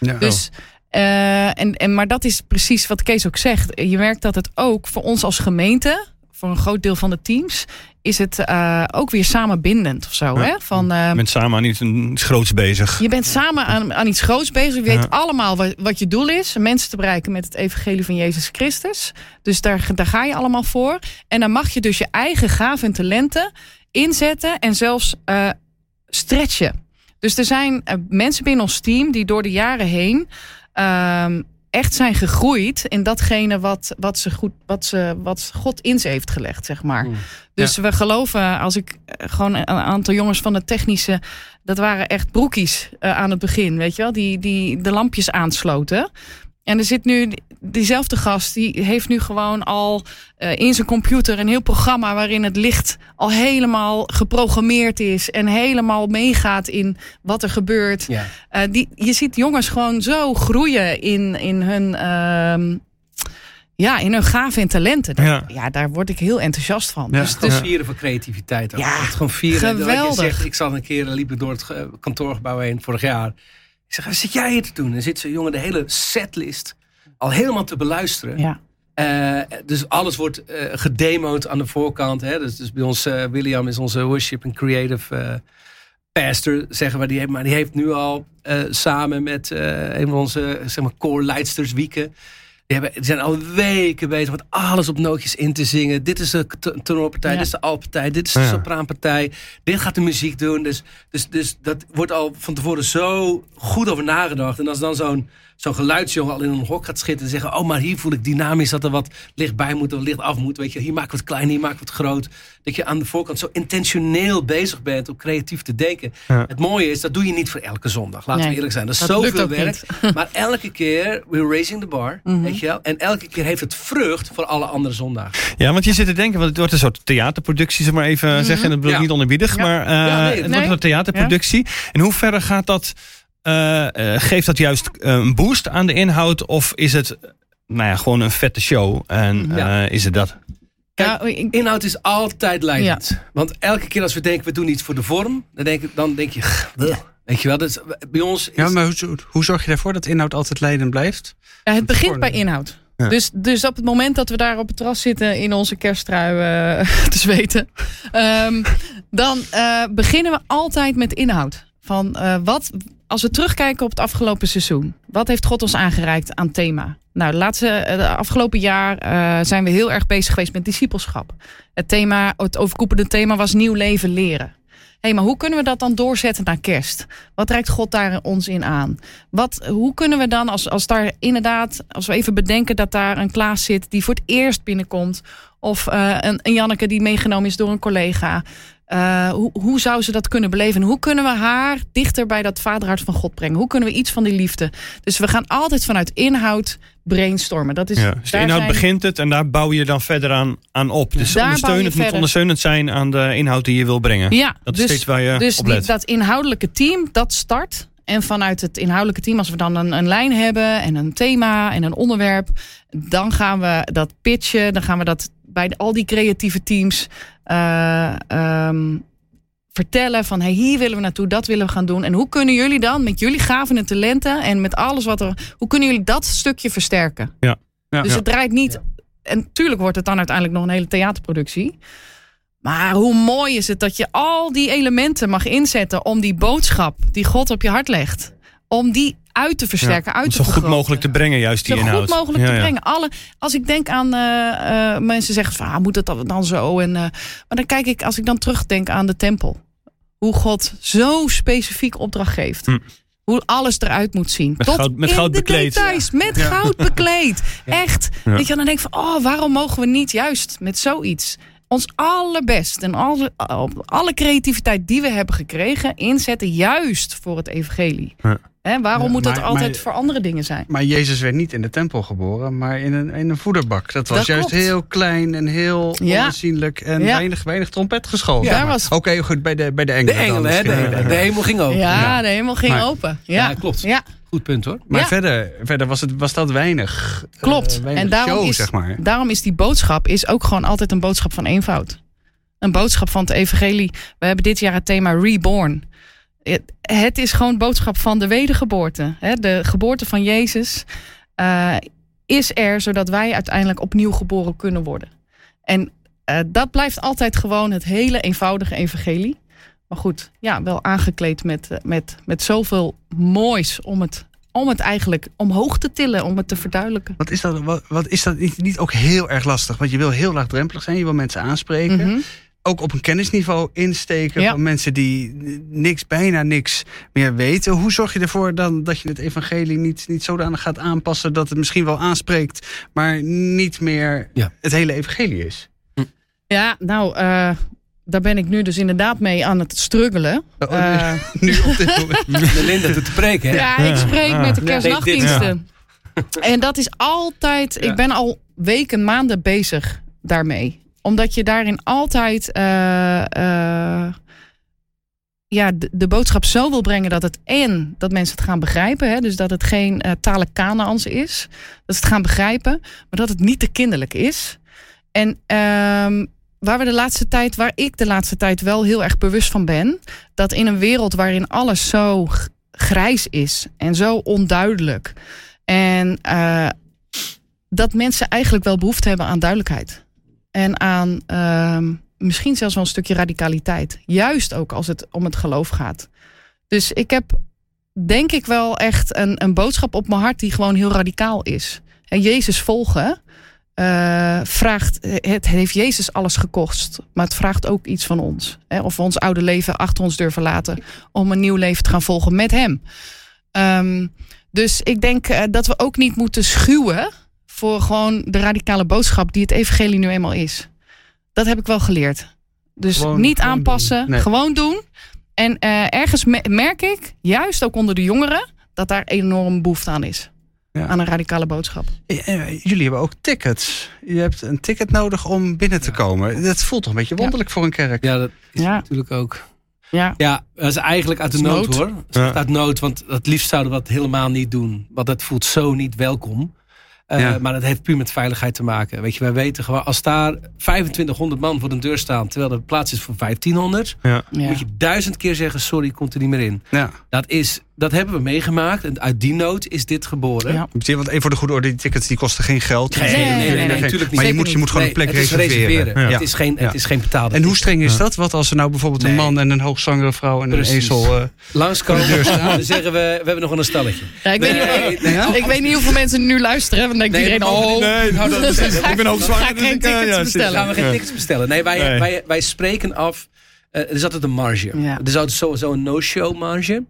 Ja. Dus, eh, en, en, maar dat is precies wat Kees ook zegt. Je merkt dat het ook voor ons als gemeente, voor een groot deel van de teams, is het eh, ook weer samenbindend of zo. Ja. Hè? Van, eh, Je bent samen aan iets, iets groots bezig. je bent samen aan, aan iets groots bezig. Je weet Ja. allemaal wat, wat je doel is. Mensen te bereiken met het evangelie van Jezus Christus. Dus daar, daar ga je allemaal voor. En dan mag je dus je eigen gaven en talenten inzetten. En zelfs eh, stretchen. Dus er zijn mensen binnen ons team die door de jaren heen... echt zijn gegroeid in datgene wat, wat, ze goed, wat, ze, wat God in ze heeft gelegd, zeg maar. Mm. Dus we geloven, als ik eh, gewoon een aantal jongens van de technische, dat waren echt broekies eh, aan het begin, weet je wel, die, die de lampjes aansloten. En er zit nu diezelfde gast, die heeft nu gewoon al eh, in zijn computer een heel programma waarin het licht al helemaal geprogrammeerd is en helemaal meegaat in wat er gebeurt. Ja. Eh, die, je ziet jongens gewoon zo groeien in, in hun. ehm, ja, in hun gaven en talenten. Dat- Ja. ja. daar word ik heel enthousiast van. Ja. Dus, Gewoon dus vieren van creativiteit. Ook. Ja, gewoon vieren. Wat je geweldig. zegt, ik zat een keer, liep ik door het ge- kantoorgebouw heen vorig jaar. Ik zeg, wat zit jij hier te doen? En zit zo'n jongen de hele setlist al helemaal te beluisteren. ja. Eh, dus alles wordt eh gedemoed aan de voorkant. Hè? Dus, dus bij ons, eh, William is onze worship en creative pastor, zeggen we. Die heeft, maar die heeft nu al samen met een van onze zeg maar, core leidsters, Wieke. Die, hebben, die zijn al weken bezig met alles op nootjes in te zingen. Dit is de tenorpartij, Ja. dit is de altpartij, dit is de Ja. sopraanpartij. Dit gaat de muziek doen. Dus, dus, dus dat wordt al van tevoren zo goed over nagedacht. En als dan zo'n zo'n geluidsjongen al in een hok gaat schitten en zeggen: Oh, maar hier voel ik dynamisch dat er wat licht bij moet of licht af moet. Weet je, hier maken we het klein, hier maken we het groot. Dat je aan de voorkant zo intentioneel bezig bent om creatief te denken. Ja. Het mooie is, dat doe je niet voor elke zondag. Laten we eerlijk zijn. Dat is dat zoveel werk. Maar elke keer, we're raising the bar. Mhm. Weet je wel? En elke keer heeft het vrucht voor alle andere zondagen. Ja, want je zit te denken, want het wordt een soort theaterproductie, zeg maar even zeggen. En dat bedoel ik Ja. niet oneerbiedig, Ja. maar eh, Ja, nee, het wordt een theaterproductie. In hoeverre gaat dat, eh, eh, geeft dat juist eh, een boost aan de inhoud? Of is het, nou ja, gewoon een vette show? En Ja. eh, is het dat? Kijk, ik- Inhoud is altijd leidend. Want elke keer als we denken, we doen iets voor de vorm. Dan denk, dan denk je, weet je wel. Dus bij ons is Ja, maar hoe, hoe zorg je ervoor dat inhoud altijd leidend blijft? Ja, het begint bij inhoud. Ja. Dus, dus op het moment dat we daar op het terras zitten in onze kersttrui te zweten, ehm, dan eh, beginnen we altijd met inhoud. Van eh, wat, als we terugkijken op het afgelopen seizoen, wat heeft God ons aangereikt aan thema? Nou, laatste, eh, de afgelopen jaar eh, zijn we heel erg bezig geweest met discipelschap. Het thema, het overkoepelende thema was nieuw leven leren. Hé, hey, maar hoe kunnen we dat dan doorzetten naar kerst? Wat reikt God daar ons in aan? Wat, hoe kunnen we dan, als, als daar inderdaad, als we even bedenken dat daar een Klaas zit die voor het eerst binnenkomt, of eh, een, een Janneke die meegenomen is door een collega. Eh, hoe, hoe zou ze dat kunnen beleven? En hoe kunnen we haar dichter bij dat vaderhart van God brengen? Hoe kunnen we iets van die liefde? Dus we gaan altijd vanuit inhoud brainstormen. Dat is, Ja, dus de inhoud zijn- begint het en daar bouw je dan verder aan, aan op. Dus Daar ondersteunend moet verder. ondersteunend zijn aan de inhoud die je wil brengen. Ja, Dat is dus, steeds waar je dus op die, let. dat inhoudelijke team, dat start. En vanuit het inhoudelijke team, als we dan een, een lijn hebben en een thema en een onderwerp, dan gaan we dat pitchen. Dan gaan we dat bij al die creatieve teams eh, ehm, vertellen van hey, hier willen we naartoe, dat willen we gaan doen. En hoe kunnen jullie dan met jullie gaven en talenten en met alles wat er, hoe kunnen jullie dat stukje versterken? Ja. Ja. dus Ja. het draait niet. En natuurlijk wordt het dan uiteindelijk nog een hele theaterproductie. Maar hoe mooi is het dat je al die elementen mag inzetten om die boodschap die God op je hart legt, om die uit te versterken, uit te zo goed mogelijk te brengen, juist die Zo inhoud. goed mogelijk Ja, te ja. brengen. Alle, als ik denk aan eh, eh, mensen zeggen van, ah, moet het dan- zo? En, eh, maar dan kijk ik, als ik dan terugdenk aan de tempel. Hoe God zo specifiek opdracht geeft. Hm. Hoe alles eruit moet zien. Met Tot goud- met in goud de bekleed. details. Met goud bekleed. Echt. Ja. Dat je dan denkt van, oh, waarom mogen we niet juist met zoiets ons allerbest en alle, alle creativiteit die we hebben gekregen inzetten juist voor het evangelie. Ja. Hè, waarom Ja, moet dat maar- altijd maar- voor andere dingen zijn? Maar Jezus werd niet in de tempel geboren, maar in een, in een voederbak. Dat was Dat juist klopt. heel klein en heel Ja. onaanzienlijk en Ja. weinig, weinig trompet geschoten. Daar Maar- was- Oké, goed, bij de, bij de De engelen. dan engelen, hè? De, hemel- de hemel ging open. Ja, de hemel ging Maar- open. Ja, Ja, klopt. Ja, Goed punt hoor. Maar Ja. verder, verder was, het, was dat weinig. eh, klopt. weinig en daarom show, is, zeg maar. daarom is die boodschap is ook gewoon altijd een boodschap van eenvoud. Een boodschap van het evangelie. We hebben dit jaar het thema Reborn. Het, het is gewoon boodschap van de wedergeboorte. Hè? De geboorte van Jezus eh, is er zodat wij uiteindelijk opnieuw geboren kunnen worden. En eh, dat blijft altijd gewoon het hele eenvoudige evangelie. Maar goed, ja, wel aangekleed met, eh, met, met zoveel moois om het, om het eigenlijk omhoog te tillen, om het te verduidelijken. Wat is dat, wat, wat is dat niet, niet ook heel erg lastig? Want je wil heel laagdrempelig zijn, je wil mensen aanspreken. Mhm. Ook op een kennisniveau insteken Ja. van mensen die niks, bijna niks meer weten. Hoe zorg je ervoor dan dat je het evangelie niet, niet zodanig gaat aanpassen dat het misschien wel aanspreekt, maar niet meer Ja. het hele evangelie is? Ja, nou, eh, daar ben ik nu dus inderdaad mee aan het struggelen. Oh, Eh, Nu op dit moment. De Linda doet te preken, hè? ja, ik spreek met de kerstnachtdiensten. En dat is altijd, Ja. ik ben al weken, maanden bezig daarmee. Omdat je daarin altijd eh, eh, ja, de, de boodschap zo wil brengen dat het en dat mensen het gaan begrijpen. Hè? Dus dat het geen eh talen Kanaans is. Dat ze het gaan begrijpen, maar dat het niet te kinderlijk is. En ehm, waar we de laatste tijd, waar ik de laatste tijd wel heel erg bewust van ben, dat in een wereld waarin alles zo grijs is en zo onduidelijk. En eh, dat mensen eigenlijk wel behoefte hebben aan duidelijkheid. En aan ehm, misschien zelfs wel een stukje radicaliteit. Juist ook als het om het geloof gaat. Dus ik heb denk ik wel echt een, een boodschap op mijn hart die gewoon heel radicaal is. En Jezus volgen eh, vraagt, het heeft Jezus alles gekost, maar het vraagt ook iets van ons. Hè? Of we ons oude leven achter ons durven laten om een nieuw leven te gaan volgen met Hem. Ehm, dus ik denk eh, dat we ook niet moeten schuwen voor gewoon de radicale boodschap die het evangelie nu eenmaal is. Dat heb ik wel geleerd. Dus Gewoon- niet gewoon aanpassen, doen. Nee. gewoon doen. En eh, ergens me- merk ik, juist ook onder de jongeren, dat daar enorm behoefte aan is. Ja. Aan een radicale boodschap. Eh, Jullie hebben ook tickets. Je hebt een ticket nodig om binnen te komen. Dat voelt toch een beetje wonderlijk voor een kerk. Ja, dat is Ja. natuurlijk ook. Ja, Ja, dat is eigenlijk uit de nood, nood. hoor. Uit nood, want het liefst zouden we dat helemaal niet doen. Want dat voelt zo niet welkom. Eh, Ja. Maar dat heeft puur met veiligheid te maken. Weet je, wij weten gewoon, als daar 2500 man voor de deur staan, terwijl er plaats is voor 1500, Ja. ja. moet je duizend keer zeggen: sorry, komt er niet meer in. Ja. Dat, is, dat hebben we meegemaakt en uit die nood is dit geboren. Ja. Want even voor de goede orde, die tickets die kosten geen geld. Nee, nee, nee, nee, nee, natuurlijk niet. Maar je moet, je moet gewoon een plek het reserveren. Ja. Het, is geen, Ja. het is geen betaalde. En hoe streng is dat? Wat als er nou bijvoorbeeld een man en een hoogzwangere vrouw en een ezel... eh, Langskomen, dan zeggen we: we hebben nog wel een stalletje. Ja, ik, weet Nee, niet, nee, ja? ik weet niet hoeveel mensen nu luisteren. Dan denkt Nee, iedereen, oh, Nee, nou, dat is, ik ben ook ga dus geen tickets ja, bestellen. gaan we geen tickets bestellen. Nee, wij, Nee. Wij, wij spreken af. eh, er is altijd een marge. Er is altijd sowieso een no-show marge.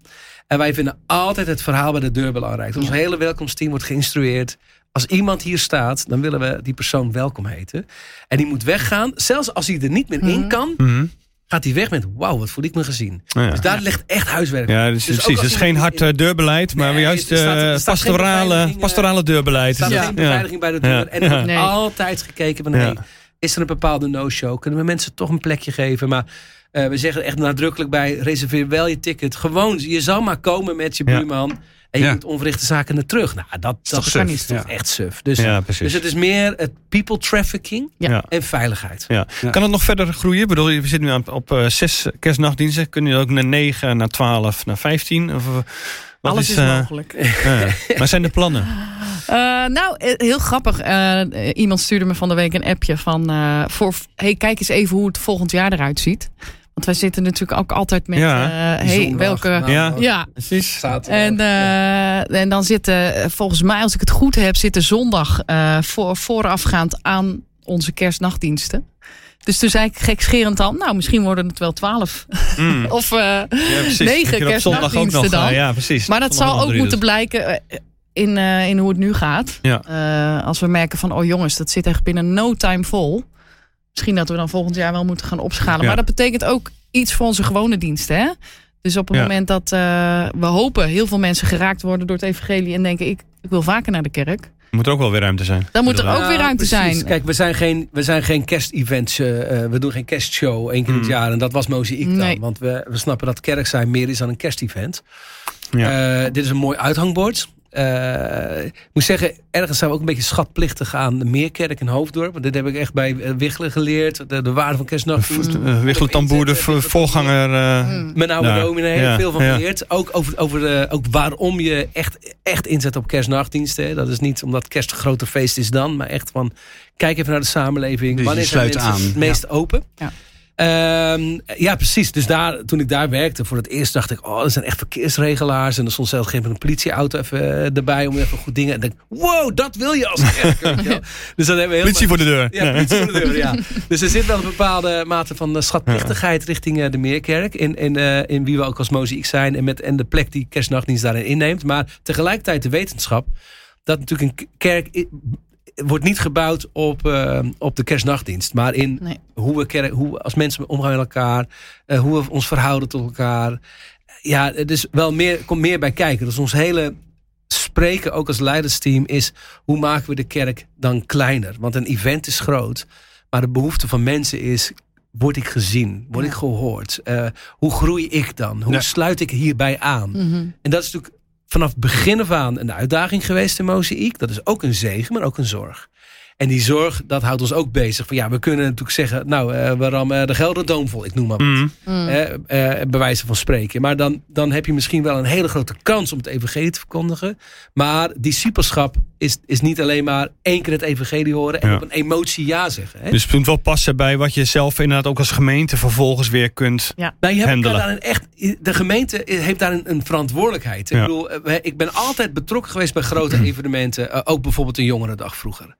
En wij vinden altijd het verhaal bij de deur belangrijk. Ons hele welkomsteam wordt geïnstrueerd. Als iemand hier staat, dan willen we die persoon welkom heten. En die moet weggaan. Zelfs als hij er niet meer in Mhm. kan, mhm. gaat hij weg met, wauw, wat voel ik me gezien. Ja. Dus daar ligt echt huiswerk. Ja, dus, Dus precies. Het is geen hard in- eh, deurbeleid, maar Nee, juist er staat- er eh, staat pastorale, eh, pastorale Er deurbeleid. staat Ja. geen beveiliging bij de deur. Ja. En er wordt Nee. altijd gekeken van, Ja. hey, is er een bepaalde no-show? Kunnen we mensen toch een plekje geven? Maar eh, we zeggen echt nadrukkelijk bij, reserveer wel je ticket. Gewoon, je zal maar komen met je Ja. buurman. En je Ja. moet onverrichte zaken naar terug. Nou, dat, dat, toch dat is toch Ja. echt suf. Dus, Ja, dus het is meer het people trafficking en veiligheid. Ja. Ja. Kan het nog verder groeien? Ik bedoel, we zitten nu aan, op eh, zes kerstnachtdiensten. Kunnen jullie ook naar 9, naar 12, naar 15? Of, eh, wat Alles is, mogelijk. ja. Maar zijn de plannen? Eh, nou, heel grappig. Eh, iemand stuurde me van de week een appje van... eh, voor, hey, kijk eens even hoe het volgend jaar eruit ziet. Want wij zitten natuurlijk ook altijd met... Ja, eh, hey, welke... maandag, Ja. ja, Precies. en, eh, en dan zitten, volgens mij, als ik het goed heb, zitten zondag eh, voor, voorafgaand aan onze kerstnachtdiensten. Dus toen zei ik gekscherend dan, nou, misschien worden het wel twaalf. Mm. Of, eh, Ja. Negen kerstnachtdiensten nog, dan. ja, precies. maar dat zal ook moeten dus. blijken in, eh, in hoe het nu gaat. Ja. Eh, als we merken van, oh jongens, dat zit echt binnen no time vol. Misschien dat we dan volgend jaar wel moeten gaan opschalen. Ja. Maar dat betekent ook iets voor onze gewone diensten. Hè? Dus op het Ja. moment dat eh, we hopen heel veel mensen geraakt worden door het evangelie... en denken, ik, ik wil vaker naar de kerk. Moet er ook wel weer ruimte zijn. Dan moet er ook weer ruimte zijn. Kijk, we zijn geen, we zijn geen kerstevents. eh, eh, we doen geen kerstshow één keer in het Mm. jaar. En dat was Mozaïek dan. Nee. Want we, we snappen dat kerk zijn meer is dan een kerstevent. Ja. Eh, dit is een mooi uithangbord. Eh, ik moet zeggen, ergens zijn we ook een beetje schatplichtig aan de Meerkerk in Hoofddorp. Want dit heb ik echt bij eh, Wichelen geleerd. De, de waarde van kerstnacht. Uh, Wichelen Tamboer, de voorganger. eh, Mm. Mijn oude Ja, dominee, ja, veel van ja. geleerd. Ook, over, over eh, ook waarom je echt, echt inzet op kerstnachtdiensten. hè. Dat is niet omdat kerst een groter feest is dan. Maar echt van, kijk even naar de samenleving. Dus Wanneer zijn mensen aan. het meest open? Ja. Ehm, ja, precies. Dus daar, toen ik daar werkte voor het eerst dacht ik... oh, dat zijn echt verkeersregelaars. En er stond zelfs geen een politieauto even eh, erbij... om even goed dingen... En denk, wow, dat wil je als kerk. weet je wel. dus dan hebben we Politie voor de deur. ja, politie voor de deur, ja. Dus er zit wel een bepaalde mate van eh, schatplichtigheid richting eh, de Meerkerk. In, in, in wie we ook als Mozaïek zijn. En, met, en de plek die kerstnachtdienst daarin inneemt. Maar tegelijkertijd de wetenschap. Dat natuurlijk een kerk wordt niet gebouwd op, eh, op de kerstnachtdienst. Maar in Nee. hoe we kerk, hoe als mensen omgaan met elkaar. eh, hoe we ons verhouden tot elkaar. Ja, het is wel meer, komt meer bij kijken. Dus ons hele spreken, ook als leidersteam, is hoe maken we de kerk dan kleiner? Want een event is groot, maar de behoefte van mensen is. Word ik gezien? Word ik gehoord? Eh, hoe groei ik dan? Hoe Ja. sluit ik hierbij aan? Mhm. En dat is natuurlijk vanaf begin af aan een uitdaging geweest in Mozaïek. Dat is ook een zegen, maar ook een zorg. En die zorg, dat houdt ons ook bezig. Van ja, we kunnen natuurlijk zeggen, nou, eh, we rammen de Gelderdoom vol. Ik noem maar wat. Mm. Mm. Eh, bij wijze van spreken. Maar dan, dan heb je misschien wel een hele grote kans om het evangelie te verkondigen. Maar discipelschap is, is niet alleen maar één keer het evangelie horen en Ja. op een emotie ja zeggen. Hè? Dus het moet wel passen bij wat je zelf inderdaad ook als gemeente vervolgens weer kunt. Nou, je hebt daarin echt, de gemeente heeft daar een, een verantwoordelijkheid. Ik Ja. bedoel, eh, ik ben altijd betrokken geweest bij grote evenementen. ook bijvoorbeeld een jongerendag vroeger.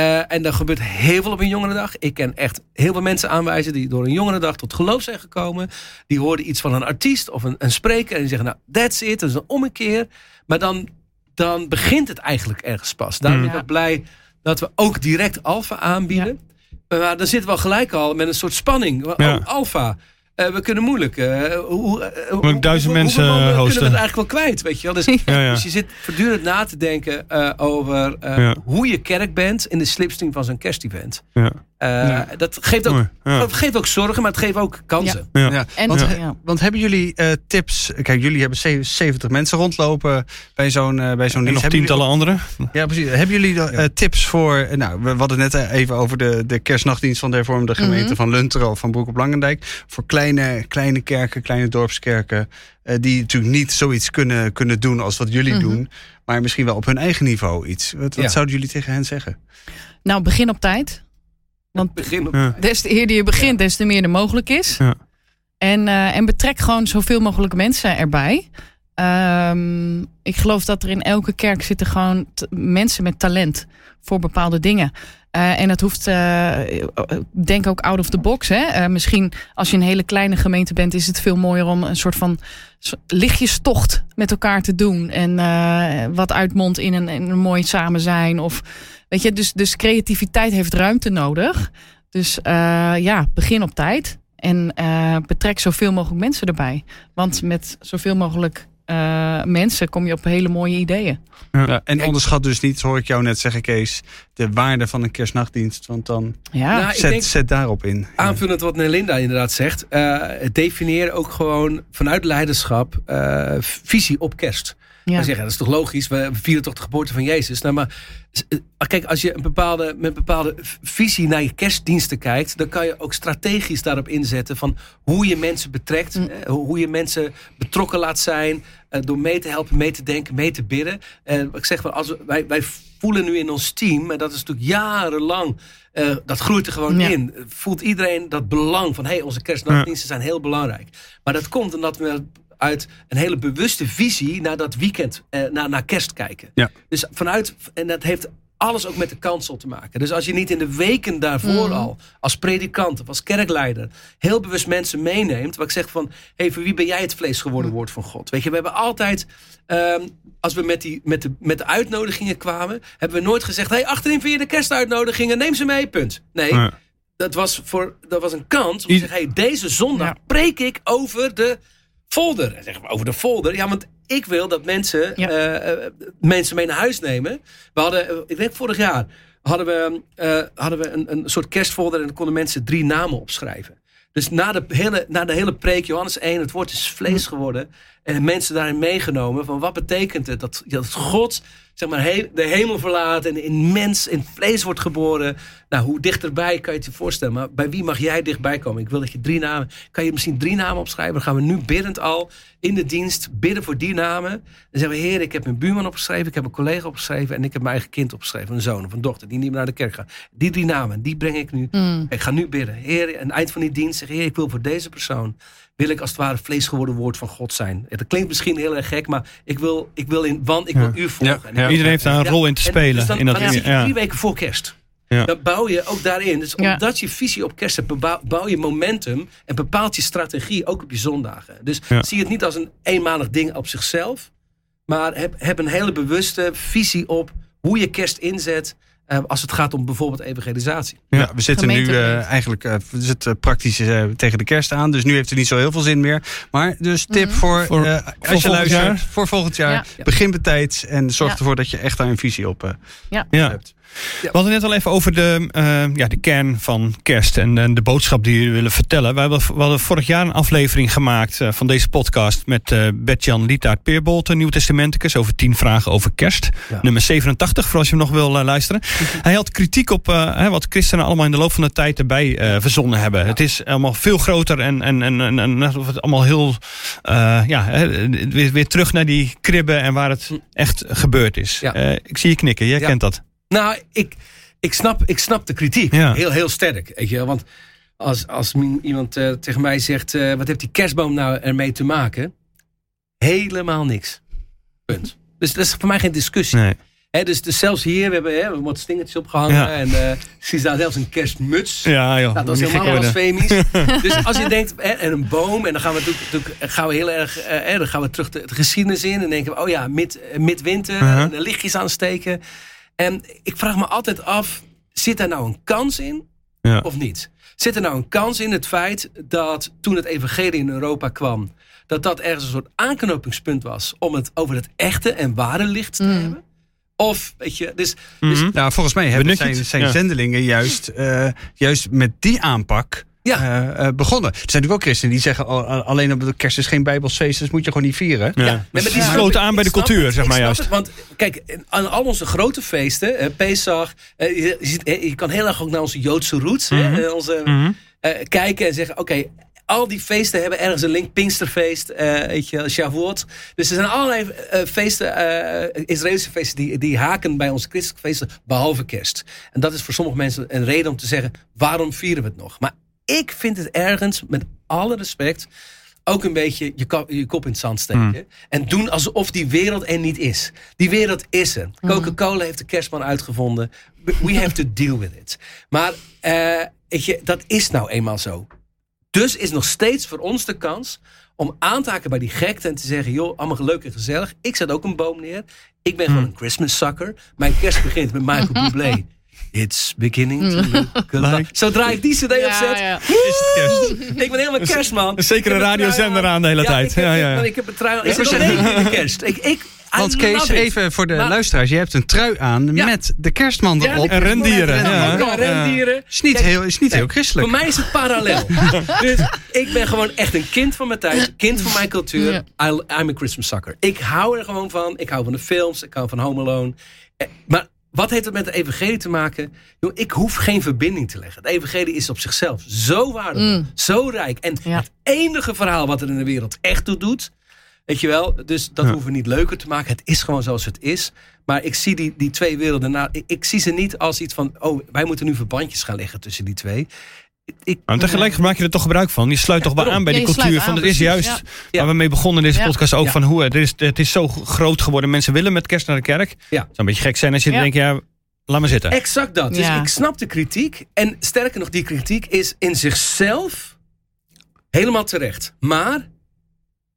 Eh, en er gebeurt heel veel op een jongerendag. Ik ken echt heel veel mensen aanwijzen die door een jongerendag tot geloof zijn gekomen. Die hoorden iets van een artiest of een, een spreker. En die zeggen, nou, that's it. Dat is een ommekeer. Maar dan, dan begint het eigenlijk ergens pas. Daarom ben ik Ja. ook blij dat we ook direct alfa aanbieden. Maar dan zitten we al gelijk al met een soort spanning. Oh, Ja. alfa. Eh, we kunnen moeilijk. eh, hoe, eh, hoe- duizend hoe- mensen, eh, kunnen hosten? we het eigenlijk wel kwijt, weet je wel? Dus, Ja, ja. dus je zit voortdurend na te denken eh, over eh, Ja. hoe je kerk bent in de slipstream van zo'n kerstevent. Ja. Eh, Dat geeft ook, Mooi, ja. dat geeft ook zorgen, maar het geeft ook kansen. Ja. Ja. En, Want, ja. want hebben jullie eh, tips? Kijk, jullie hebben ze- 70 mensen rondlopen bij zo'n eh, bij zo'n En nog Hebben tientallen anderen. jullie- Ja, precies. Hebben jullie eh, tips voor? nou, we hadden het net even over de, de kerstnachtdienst van de hervormde gemeente Mhm. van Lunteren of van Broek op Langendijk. Voor kleine, kleine kerken, kleine dorpskerken. eh, die natuurlijk niet zoiets kunnen, kunnen doen als wat jullie Mhm. doen. Maar misschien wel op hun eigen niveau iets. Wat, wat Ja. zouden jullie tegen hen zeggen? Nou, begin op tijd. Want Begin op, Ja. des te eerder je begint, des te meer er mogelijk is. Ja. En, eh, en betrek gewoon zoveel mogelijk mensen erbij. Ehm, ik geloof dat er in elke kerk zitten gewoon mensen met talent voor bepaalde dingen. Eh, en dat hoeft, eh, denk ook out of the box. Hè? Eh, misschien als je een hele kleine gemeente bent, is het veel mooier om een soort van lichtjestocht met elkaar te doen. En wat uitmondt in een, een mooi samen zijn. Of, weet je, dus, dus creativiteit heeft ruimte nodig. Dus ja, begin op tijd. En betrek zoveel mogelijk mensen erbij. Want met zoveel mogelijk eh, mensen kom je op hele mooie ideeën. Ja, en onderschat dus niet, hoor ik jou net zeggen, Kees, de waarde van een kerstnachtdienst. Want dan Ja, Nou, zet, denk- zet daarop in. Aanvullend wat Nelinda inderdaad zegt. eh definieer ook gewoon vanuit leiderschap eh, visie op kerst. ja. Zeggen, dat is toch logisch, we vieren toch de geboorte van Jezus. Nou, maar kijk, als je een bepaalde, met een bepaalde visie naar je kerstdiensten kijkt, dan kan je ook strategisch daarop inzetten van hoe je mensen betrekt, Mm. hoe je mensen betrokken laat zijn, door mee te helpen, mee te denken, mee te bidden. En ik zeg, wel, als we, wij, wij voelen nu in ons team, en dat is natuurlijk jarenlang, eh, dat groeit er gewoon Ja. in. Voelt iedereen dat belang van, hé, hey, onze kerstnachtdiensten zijn heel belangrijk. Maar dat komt omdat we uit een hele bewuste visie naar dat weekend, eh, naar, naar kerst kijken. Ja. Dus vanuit, en dat heeft alles ook met de kansel te maken. Dus als je niet in de weken daarvoor Mhm. al, als predikant of als kerkleider, heel bewust mensen meeneemt, waar ik zeg van, hey, voor wie ben jij het vlees geworden woord van God? Weet je, we hebben altijd, ehm, als we met, die, met, de, met de uitnodigingen kwamen, hebben we nooit gezegd, hé, hey, achterin vind je de kerstuitnodigingen, neem ze mee, punt. Nee, Ja. dat, was voor, dat was een kans om te zeggen, hey, deze zondag Ja. preek ik over de folder. En zeggen we over de folder. Ja, want ik wil dat mensen Ja. eh, eh, mensen mee naar huis nemen. We hadden, eh, ik denk vorig jaar, hadden we, hadden we een, een soort kerstfolder en dan konden mensen drie namen opschrijven. Dus na de hele, na de hele preek, Johannes 1, het woord is vlees geworden. En mensen daarin meegenomen van wat betekent het dat, dat God zeg maar, he- de hemel verlaat en in mens, in vlees wordt geboren. Nou, hoe dichterbij kan je het je voorstellen? Maar bij wie mag jij dichtbij komen? Ik wil dat je drie namen, kan je misschien drie namen opschrijven? Dan gaan we nu biddend al in de dienst bidden voor die namen. Dan zeggen we, heer, ik heb mijn buurman opgeschreven, ik heb een collega opgeschreven en ik heb mijn eigen kind opgeschreven. Een zoon of een dochter die niet meer naar de kerk gaat. Die drie namen, die breng ik nu. Mm. Ik ga nu bidden. Heer, aan het eind van die dienst zeg heer, ik wil voor deze persoon, wil ik als het ware vlees geworden woord van God zijn. Ja, Dat klinkt misschien heel erg gek, maar ik wil, ik wil in, want ik wil u volgen. Ja, Iedereen heeft daar een rol in te en spelen. dus dan, in dat, dan zit je ja. drie weken voor kerst. Ja. Dan bouw je ook daarin. Dus Ja. omdat je visie op kerst hebt, bouw je momentum en bepaalt je strategie ook op je zondagen. Dus Ja. zie het niet als een eenmalig ding op zichzelf, maar heb, heb een hele bewuste visie op hoe je kerst inzet eh, als het gaat om bijvoorbeeld evangelisatie. Ja, we zitten nu eh, eigenlijk eh, we zitten praktisch eh, tegen de kerst aan. Dus nu heeft het niet zo heel veel zin meer. Maar dus tip Mhm. voor, Voor- eh, voor als je volgend luistert jaar. voor volgend jaar. Ja. Begin betijds en zorg Ja. ervoor dat je echt daar een visie op eh, Ja. hebt. We hadden net al even over de, eh, ja, de kern van kerst en, en de boodschap die jullie willen vertellen. Wij hebben, we hadden vorig jaar een aflevering gemaakt eh, van deze podcast met eh Bert-Jan Lietaert Peerbolt, een Nieuw Testamenticus, over 10 vragen over kerst. Ja. Nummer 87, voor als je hem nog wil luisteren. Hij had kritiek op wat christenen allemaal in de loop van de tijd erbij verzonnen hebben. Het is allemaal veel groter en, en, en, en, en het allemaal heel, ja, weer, weer terug naar die kribben en waar het echt gebeurd is. Ja. Ik zie je knikken, jij kent dat. Nou, ik, ik, snap, ik snap de kritiek. Ja. Heel, heel sterk. Weet je, want als, als iemand eh, tegen mij zegt: eh, wat heeft die kerstboom nou ermee te maken? Helemaal niks. Punt. Dus dat is voor mij geen discussie. Nee. Dus, dus zelfs hier, we hebben, hè, we wat stingertjes opgehangen. Ja. En eh, ik zie daar zelfs een kerstmuts. Ja, joh. Nou, dat is helemaal blasfemisch. dus als je denkt, hè, en een boom, en dan gaan we, natuurlijk- natuurlijk- gaan we heel erg, eh, hè, dan gaan we terug de, de geschiedenis in. En denken we, oh ja, mid, eh, midwinter, Uh-huh. en de lichtjes aansteken. En ik vraag me altijd af, zit daar nou een kans in Ja. of niet? Zit er nou een kans in het feit dat toen het evangelie in Europa kwam, dat dat ergens een soort aanknopingspunt was om het over het echte en ware licht te Mm. hebben? Of, weet je, dus, dus Mhm. Nou, volgens mij hebben zijn, zijn Ja. zendelingen juist, eh, juist met die aanpak Ja. eh, eh, begonnen. Er zijn natuurlijk ook christenen die zeggen al- al- alleen op de kerst is geen bijbelsfeest, dus moet je gewoon niet vieren. Ja. Ja, nee, die ik. aan bij de cultuur, het. zeg maar juist. het, want kijk, aan al onze grote feesten, eh, Pesach, je, je ziet- je kan heel erg ook naar onze Joodse roots Mhm. eh, onze, Mhm. eh, kijken en zeggen, oké, al die feesten hebben ergens een link. Pinksterfeest, eh weet je, Shavuot. Dus er zijn allerlei eh, feesten, eh, Israëlische feesten, die, die haken bij onze christelijke feesten, behalve kerst. En dat is voor sommige mensen een reden om te zeggen, waarom vieren we het nog? Maar ik vind het ergens, met alle respect, ook een beetje je, kop, je kop in het zand steken. En doen alsof die wereld er niet is. Die wereld is er. Coca-Cola heeft de kerstman uitgevonden. We- have to deal with it. Maar eh, weet je, dat is nou eenmaal zo. Dus is nog steeds voor ons de kans om aan te haken bij die gekte en te zeggen: joh, allemaal leuk en gezellig. Ik zet ook een boom neer. Ik ben gewoon een Christmas sucker. Mijn kerst begint met Michael Bublé. It's beginning to look a lot. Zodra ik die cd opzet, ja. Is het kerst? ik ben helemaal kerstman. Een zekere Ik heb een radiozender aan. de hele Ja, tijd. Ik heb, Ja, ja, ik heb een trui aan. Ik even in de kerst. Ik, ik, I Want Kees, even voor de Maar- luisteraars. Je hebt een trui aan Ja. met de kerstman erop. En rendieren. Ja, en ja. rendieren. is niet Kijk, heel, is niet heel christelijk. Voor mij is het parallel. dus ik ben gewoon echt een kind van mijn tijd. Kind van mijn cultuur. I, I'm a Christmas sucker. Ik hou er gewoon van. Ik hou van de films. Ik hou van Home Alone. Eh, Maar wat heeft het met de evangelie te maken? Joh, ik hoef geen verbinding te leggen. Het evangelie is op zichzelf zo waardevol. Mm. Zo rijk. En Ja. het enige verhaal wat er in de wereld echt toe doet. Weet je wel? Dus dat Ja. hoeven we niet leuker te maken. Het is gewoon zoals het is. Maar ik zie die, die twee werelden. Nou, ik, ik zie ze niet als iets van. Oh, wij moeten nu verbandjes gaan leggen tussen die twee. Ik, Maar tegelijkertijd maak je er toch gebruik van. Je sluit toch wel aan bij Ja, die cultuur. Van, het is juist ja. waar we mee begonnen in deze Ja. podcast ook. Ja. Van hoe het is, het is zo groot geworden. Mensen willen met kerst naar de kerk. Het Ja. zou een beetje gek zijn als je Ja. denkt, ja, laat maar zitten. Exact dat. Dus ik snap de kritiek. En sterker nog, die kritiek is in zichzelf helemaal terecht. Maar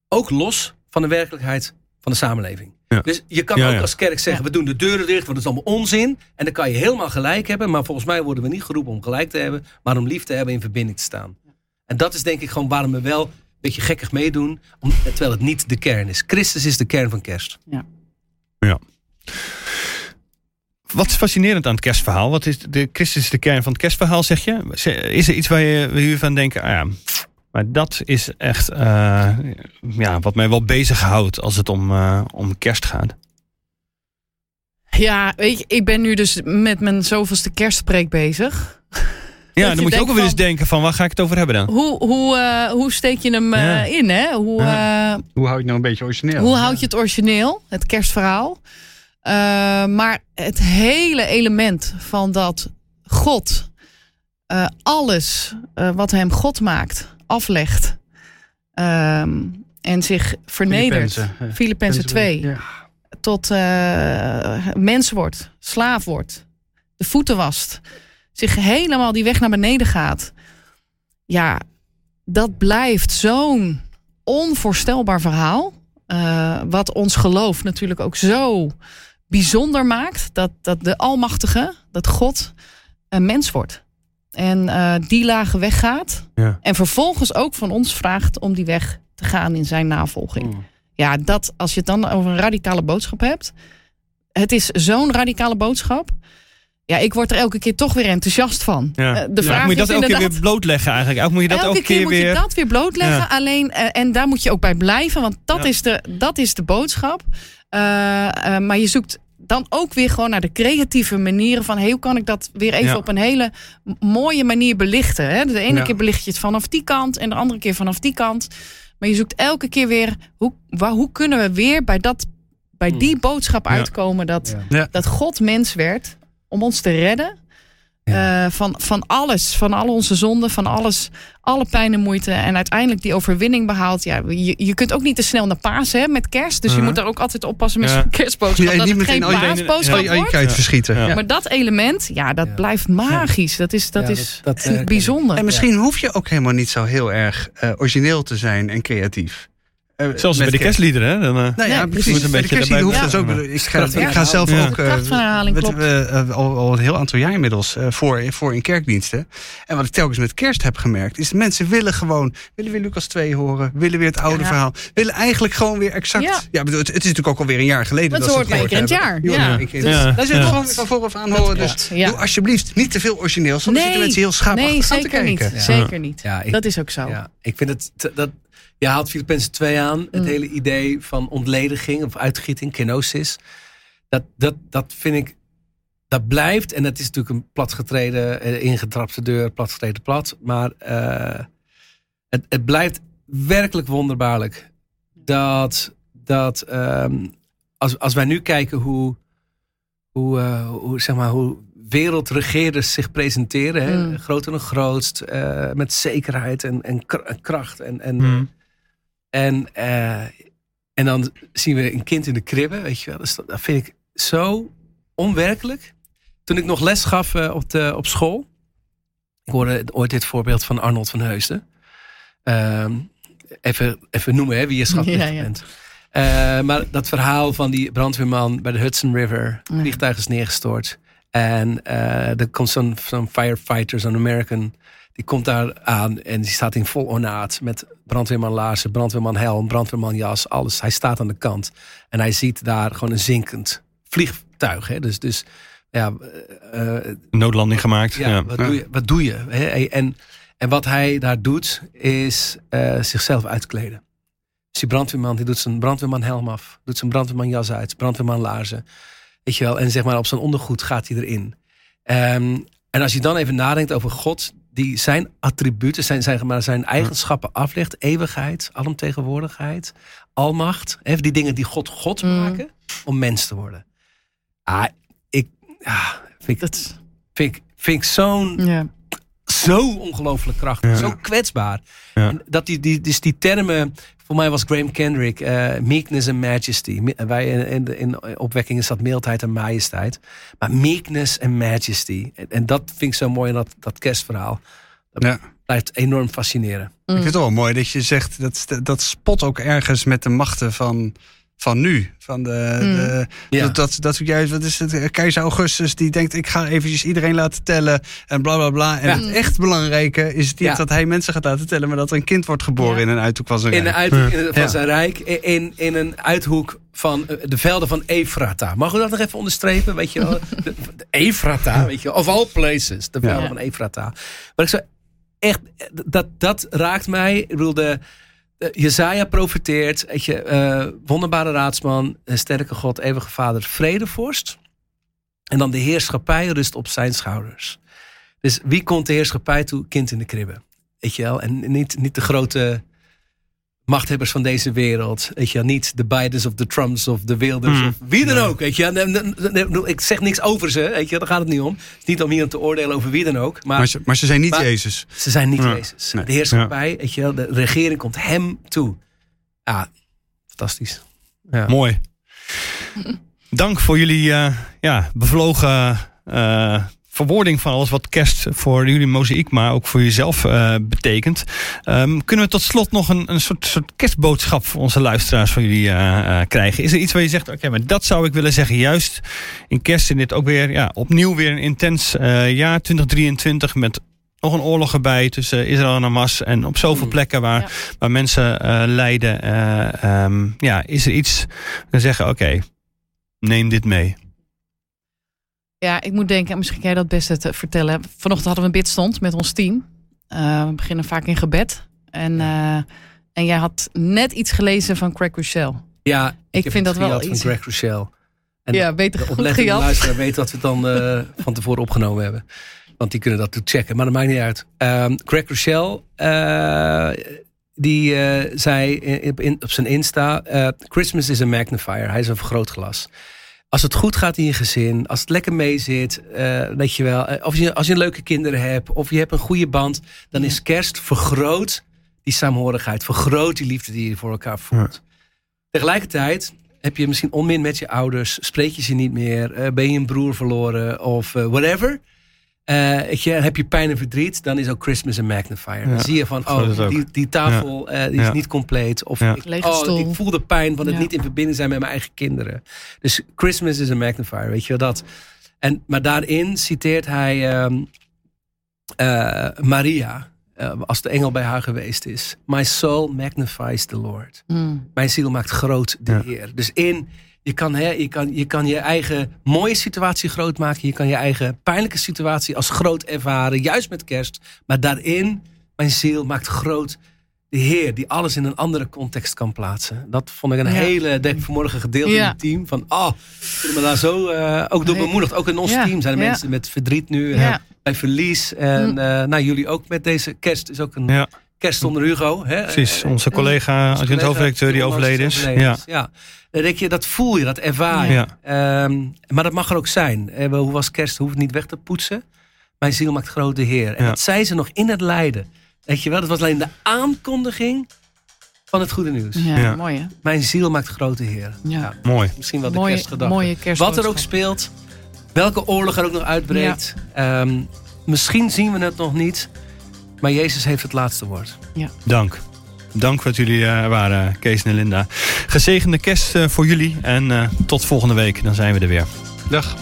ook los van de werkelijkheid van de samenleving. Ja. Dus je kan Ja, ook ja. als kerk zeggen, we doen de deuren dicht, want het is allemaal onzin. En dan kan je helemaal gelijk hebben. Maar volgens mij worden we niet geroepen om gelijk te hebben, maar om lief te hebben in verbinding te staan. En dat is denk ik gewoon waarom we wel een beetje gekkig meedoen, om, terwijl het niet de kern is. Christus is de kern van kerst. Wat is fascinerend aan het kerstverhaal? Wat is de Christus is de kern van het kerstverhaal, zeg je? Is er iets waar je, waar je van denkt, ah ja, maar dat is echt eh, ja, wat mij wel bezighoudt als het om, eh, om kerst gaat. Ja, weet je, ik ben nu dus met mijn zoveelste kerstpreek bezig. Ja, je dan moet je ook wel eens denken van waar ga ik het over hebben dan? Hoe, hoe, eh, hoe steek je hem eh, Ja. in, hè? Hoe, eh, Hoe hou je het nou een beetje origineel? Hoe houd je het origineel, het kerstverhaal? Eh, maar het hele element van dat God eh, alles eh, wat hem God maakt, aflegt. ehm, en zich vernedert. Filippenzen, eh, Filippenzen 2. Ja. Tot eh, mens wordt, slaaf wordt, de voeten wast. Zich helemaal die weg naar beneden gaat. Ja, dat blijft zo'n onvoorstelbaar verhaal. eh, wat ons geloof natuurlijk ook zo bijzonder maakt. Dat, dat de Almachtige, dat God een mens wordt. En eh, die lage weg gaat. Ja. En vervolgens ook van ons vraagt om die weg te gaan in zijn navolging. Ja, dat als je het dan over een radicale boodschap hebt. Het is zo'n radicale boodschap. Ja, ik word er elke keer toch weer enthousiast van. Ja. Eh, de Ja, vraag moet je dat elke keer weer blootleggen eigenlijk? Ook moet je dat elke, keer, moet weer... je dat weer blootleggen. Ja. Alleen, eh, en daar moet je ook bij blijven, want dat, Ja. is, de, dat is de boodschap. Eh, eh, maar je zoekt dan ook weer gewoon naar de creatieve manieren van hey, hoe kan ik dat weer even Ja. op een hele mooie manier belichten. Hè? De ene Ja. keer belicht je het vanaf die kant en de andere keer vanaf die kant. Maar je zoekt elke keer weer hoe, waar, hoe kunnen we weer bij, dat, bij die boodschap Ja. uitkomen dat, dat God mens werd om ons te redden. Ja. Eh, van, van alles, van al onze zonden, van alles, alle pijn en moeite. En uiteindelijk die overwinning behaalt. Ja, je, je kunt ook niet te snel naar paas hè, met kerst. Dus je Uh-huh. moet daar ook altijd oppassen met Ja. zo'n kerstboodschap. Ja, dat niet het geen meteen al je- paasboodschap Al je- al je wordt. kruid verschieten. Ja. Maar dat element, ja, dat Ja. blijft magisch. Dat is, dat Ja, is dat- dat, eh, bijzonder. En misschien hoef je ook helemaal niet zo heel erg eh, origineel te zijn en creatief. Eh, met bij de kerst. kerstliederen, hè? Dan, eh, Nou ja, Nee, precies. een Bij de beetje kerstlieden hoeft dat ook. blijven. Ik ga, Kracht van ik ga zelf Ja. ook eh, Kracht van herhaling, met- klopt. eh, eh, al, al een heel aantal jaar inmiddels eh, voor, voor in kerkdiensten. En wat ik telkens met kerst heb gemerkt, is dat mensen willen gewoon, willen weer Lucas 2 horen, willen weer het oude Ja. verhaal, willen eigenlijk gewoon weer exact. Ja. Ja, bedoel, het, het is natuurlijk ook alweer een jaar geleden. Dat dat ze hoort keer in het gehoord jaar. hebben. Je hoort Ja. Dus. Ja. Dat is Ja. gewoon weer van vooraf aan horen. Dus doe alsjeblieft niet te veel origineel. Soms zitten mensen heel schaapachtig Nee, aan te zeker niet. Zeker niet. Dat is ook zo. Ja, ik vind het. Je haalt Filippenzen 2 aan. Het Mm. hele idee van ontlediging of uitgieting, kenosis. Dat, dat, dat vind ik. Dat blijft. En dat is natuurlijk een platgetreden, eh, ingetrapte deur, platgetreden plat. Maar eh, het, het blijft werkelijk wonderbaarlijk. Dat, dat ehm, als, als wij nu kijken hoe, hoe, eh, hoe, zeg maar, hoe wereldregeerders zich presenteren. Hè? Mm. Groot en grootst. eh, met zekerheid en, en kra- en kracht. En, en, Hmm. En, eh, en dan zien we een kind in de kribbe. Weet je wel. Dus dat, vind ik zo onwerkelijk. Toen ik nog les gaf eh, op, de, op school. Ik hoorde ooit dit voorbeeld van Arnold van Heusden. Ehm, even, even noemen hè, wie je schatplichtig Ja, ja. bent. Eh, maar dat verhaal van die brandweerman bij de Hudson River. Ja. Vliegtuig is neergestort. En er komt zo'n zo'n firefighter, zo'n American. Die komt daar aan en die staat in vol ornaat. Met brandweerman laarzen, brandweerman helm, brandweerman jas, alles. Hij staat aan de kant. En hij ziet daar gewoon een zinkend vliegtuig. Hè? Dus, dus ja, eh, eh, Noodlanding gemaakt. ja, Ja. Wat, doe je, wat doe je? Hè? En, en wat hij daar doet, is eh, zichzelf uitkleden. Dus die brandweerman die doet zijn brandweerman helm af. Doet zijn brandweerman jas uit. Brandweerman laarzen. Weet je wel? En zeg maar op zijn ondergoed gaat hij erin. Ehm, en als je dan even nadenkt over God. Die zijn attributen, zijn, zijn, maar zijn eigenschappen aflegt. Eeuwigheid, alomtegenwoordigheid, almacht. Hè, die dingen die God God Mm. maken. Om mens te worden. Ah, ik, ah, vind ik, vind vind ik zo'n ja. Zo ongelooflijk krachtig. Ja. Zo kwetsbaar. Ja. En dat die, die, dus die termen. Voor mij was Graham Kendrick. eh, meekness and majesty. Mi- Wij in, in, de- in opwekking is dat mildheid en majesteit. Maar meekness and majesty. En, en dat vind ik zo mooi in dat, dat kerstverhaal. Dat Ja. blijft enorm fascineren. Ik vind het wel mooi dat je zegt dat dat spot ook ergens met de machten van, van nu. Van de, Mm. de, Ja. dat, dat, dat juist, wat is het? Keizer Augustus die denkt: ik ga eventjes iedereen laten tellen en bla bla bla. En Ja. het echt belangrijke is niet Ja. dat hij mensen gaat laten tellen, maar dat er een kind wordt geboren Ja. in een uithoek van zijn In, de rijk. uithoek van Ja. zijn rijk. In, in een uithoek van eh, de velden van Efrata. Mag u dat nog even onderstrepen? Weet je wel? De, de Efrata, weet je wel? Of all places. De velden Ja. van Efrata. Maar ik zou echt, dat, dat raakt mij. Ik bedoel, de, de Jezaja profeteert. Weet je, eh, wonderbare raadsman, een sterke God, eeuwige vader, vredevorst. En dan de heerschappij rust op zijn schouders. Dus wie komt de heerschappij toe? Kind in de kribbe. Weet je wel? En niet, niet de grote machthebbers van deze wereld. Weet je? Niet de Bidens of de Trumps of de Wilders Mm. of wie dan ook. Weet je? wel? Nee, nee, nee, nee, Ik zeg niks over ze. Weet je? Daar gaat het niet om. Het is niet om hier te oordelen over wie dan ook. Maar, Maar ze, maar ze zijn niet Maar- Jezus. ze zijn niet Ja. Jezus. Nee. De heerschappij, weet je de regering komt hem toe. Ja, fantastisch. Ja. Mooi. Dank voor jullie eh, ja, bevlogen eh, verwoording van alles wat kerst voor jullie mozaïek, maar ook voor jezelf eh, betekent. Ehm, kunnen we tot slot nog een, een soort, soort kerstboodschap voor onze luisteraars van jullie eh, eh, krijgen? Is er iets waar je zegt, oké, maar dat zou ik willen zeggen, juist in kerst in dit ook weer, ja, opnieuw weer een intens jaar 2023 met nog een oorlog erbij tussen Israël en Hamas. En op zoveel Mm. plekken waar, Ja. waar mensen lijden. eh, ehm, ja, is er iets dan zeggen, oké, neem dit mee. Ja, ik moet denken, misschien kan jij dat best te vertellen. Vanochtend hadden we een bidstond met ons team. Eh, we beginnen vaak in gebed. En, eh, en jij had net iets gelezen van Craig Rochelle. Ja, Ik vind dat wel iets- van Greg Rochelle. En ja, beter de oplettende luisteraar weet dat we het dan eh, van tevoren opgenomen hebben. Want die kunnen dat checken. Maar dat maakt niet uit. Ehm Greg Rochelle, eh, die eh, zei in, in- op zijn Insta... eh, Christmas is a magnifier. Hij is een vergrootglas. Als het goed gaat in je gezin, als het lekker mee zit, eh, weet je wel, eh, of je, als je leuke kinderen hebt, of je hebt een goede band, dan is kerst vergroot die saamhorigheid, vergroot die liefde die je voor elkaar voelt. Tegelijkertijd heb je misschien onmin met je ouders, spreek je ze niet meer, eh, ben je een broer verloren of eh, whatever. Eh, weet je, heb je pijn en verdriet, dan is ook Christmas een magnifier. Dan zie je van, oh, die, die tafel eh, die is Ja. niet compleet. Of Ja. ik, oh, stoel. ik voel de pijn van het Ja. niet in verbinding zijn met mijn eigen kinderen. Dus Christmas is een magnifier, weet je wel dat. En, maar daarin citeert hij ehm, eh, Maria, als de engel bij haar geweest is. My soul magnifies the Lord. Mm. Mijn ziel maakt groot de Ja. Heer. Dus in, je kan, hè, je, kan, je kan je eigen mooie situatie groot maken. Je kan je eigen pijnlijke situatie als groot ervaren. Juist met kerst. Maar daarin, mijn ziel maakt groot de Heer. Die alles in een andere context kan plaatsen. Dat vond ik een Ja. hele, denk ik vanmorgen gedeeld in het team. Van, oh, ik voel me daar zo eh, ook door bemoedigd. Ook in ons Ja. team zijn er Ja. mensen met verdriet nu. Ja. eh, Bij verlies. En Hm. eh, nou, jullie ook met deze kerst. is ook een Ja. Kerst zonder Hugo. Hè? Precies, Eh, onze collega, onze adjunct hoofdredacteur die overleden is. Ja. Ja. Denk je, dat voel je, dat ervaar je. Ja. Ehm, maar dat mag er ook zijn. Eh, hoe was kerst? Hoef het niet weg te poetsen. Mijn ziel maakt groot de Heer. En Ja. dat zei ze nog in het lijden. Weet je wel, dat was alleen de aankondiging van het goede nieuws. Ja, Ja. mooi hè? Mijn ziel maakt grote Heer. Ja. Mooi. Misschien wel de Mooie, kerstgedachte. mooie. Wat er ook speelt. Welke oorlog er ook nog uitbreekt. Ehm, misschien zien we het nog niet. Maar Jezus heeft het laatste woord. Dank. Dank dat jullie er waren, Kees en Linda. Gezegende kerst eh, voor jullie en eh, tot volgende week. Dan zijn we er weer. Dag.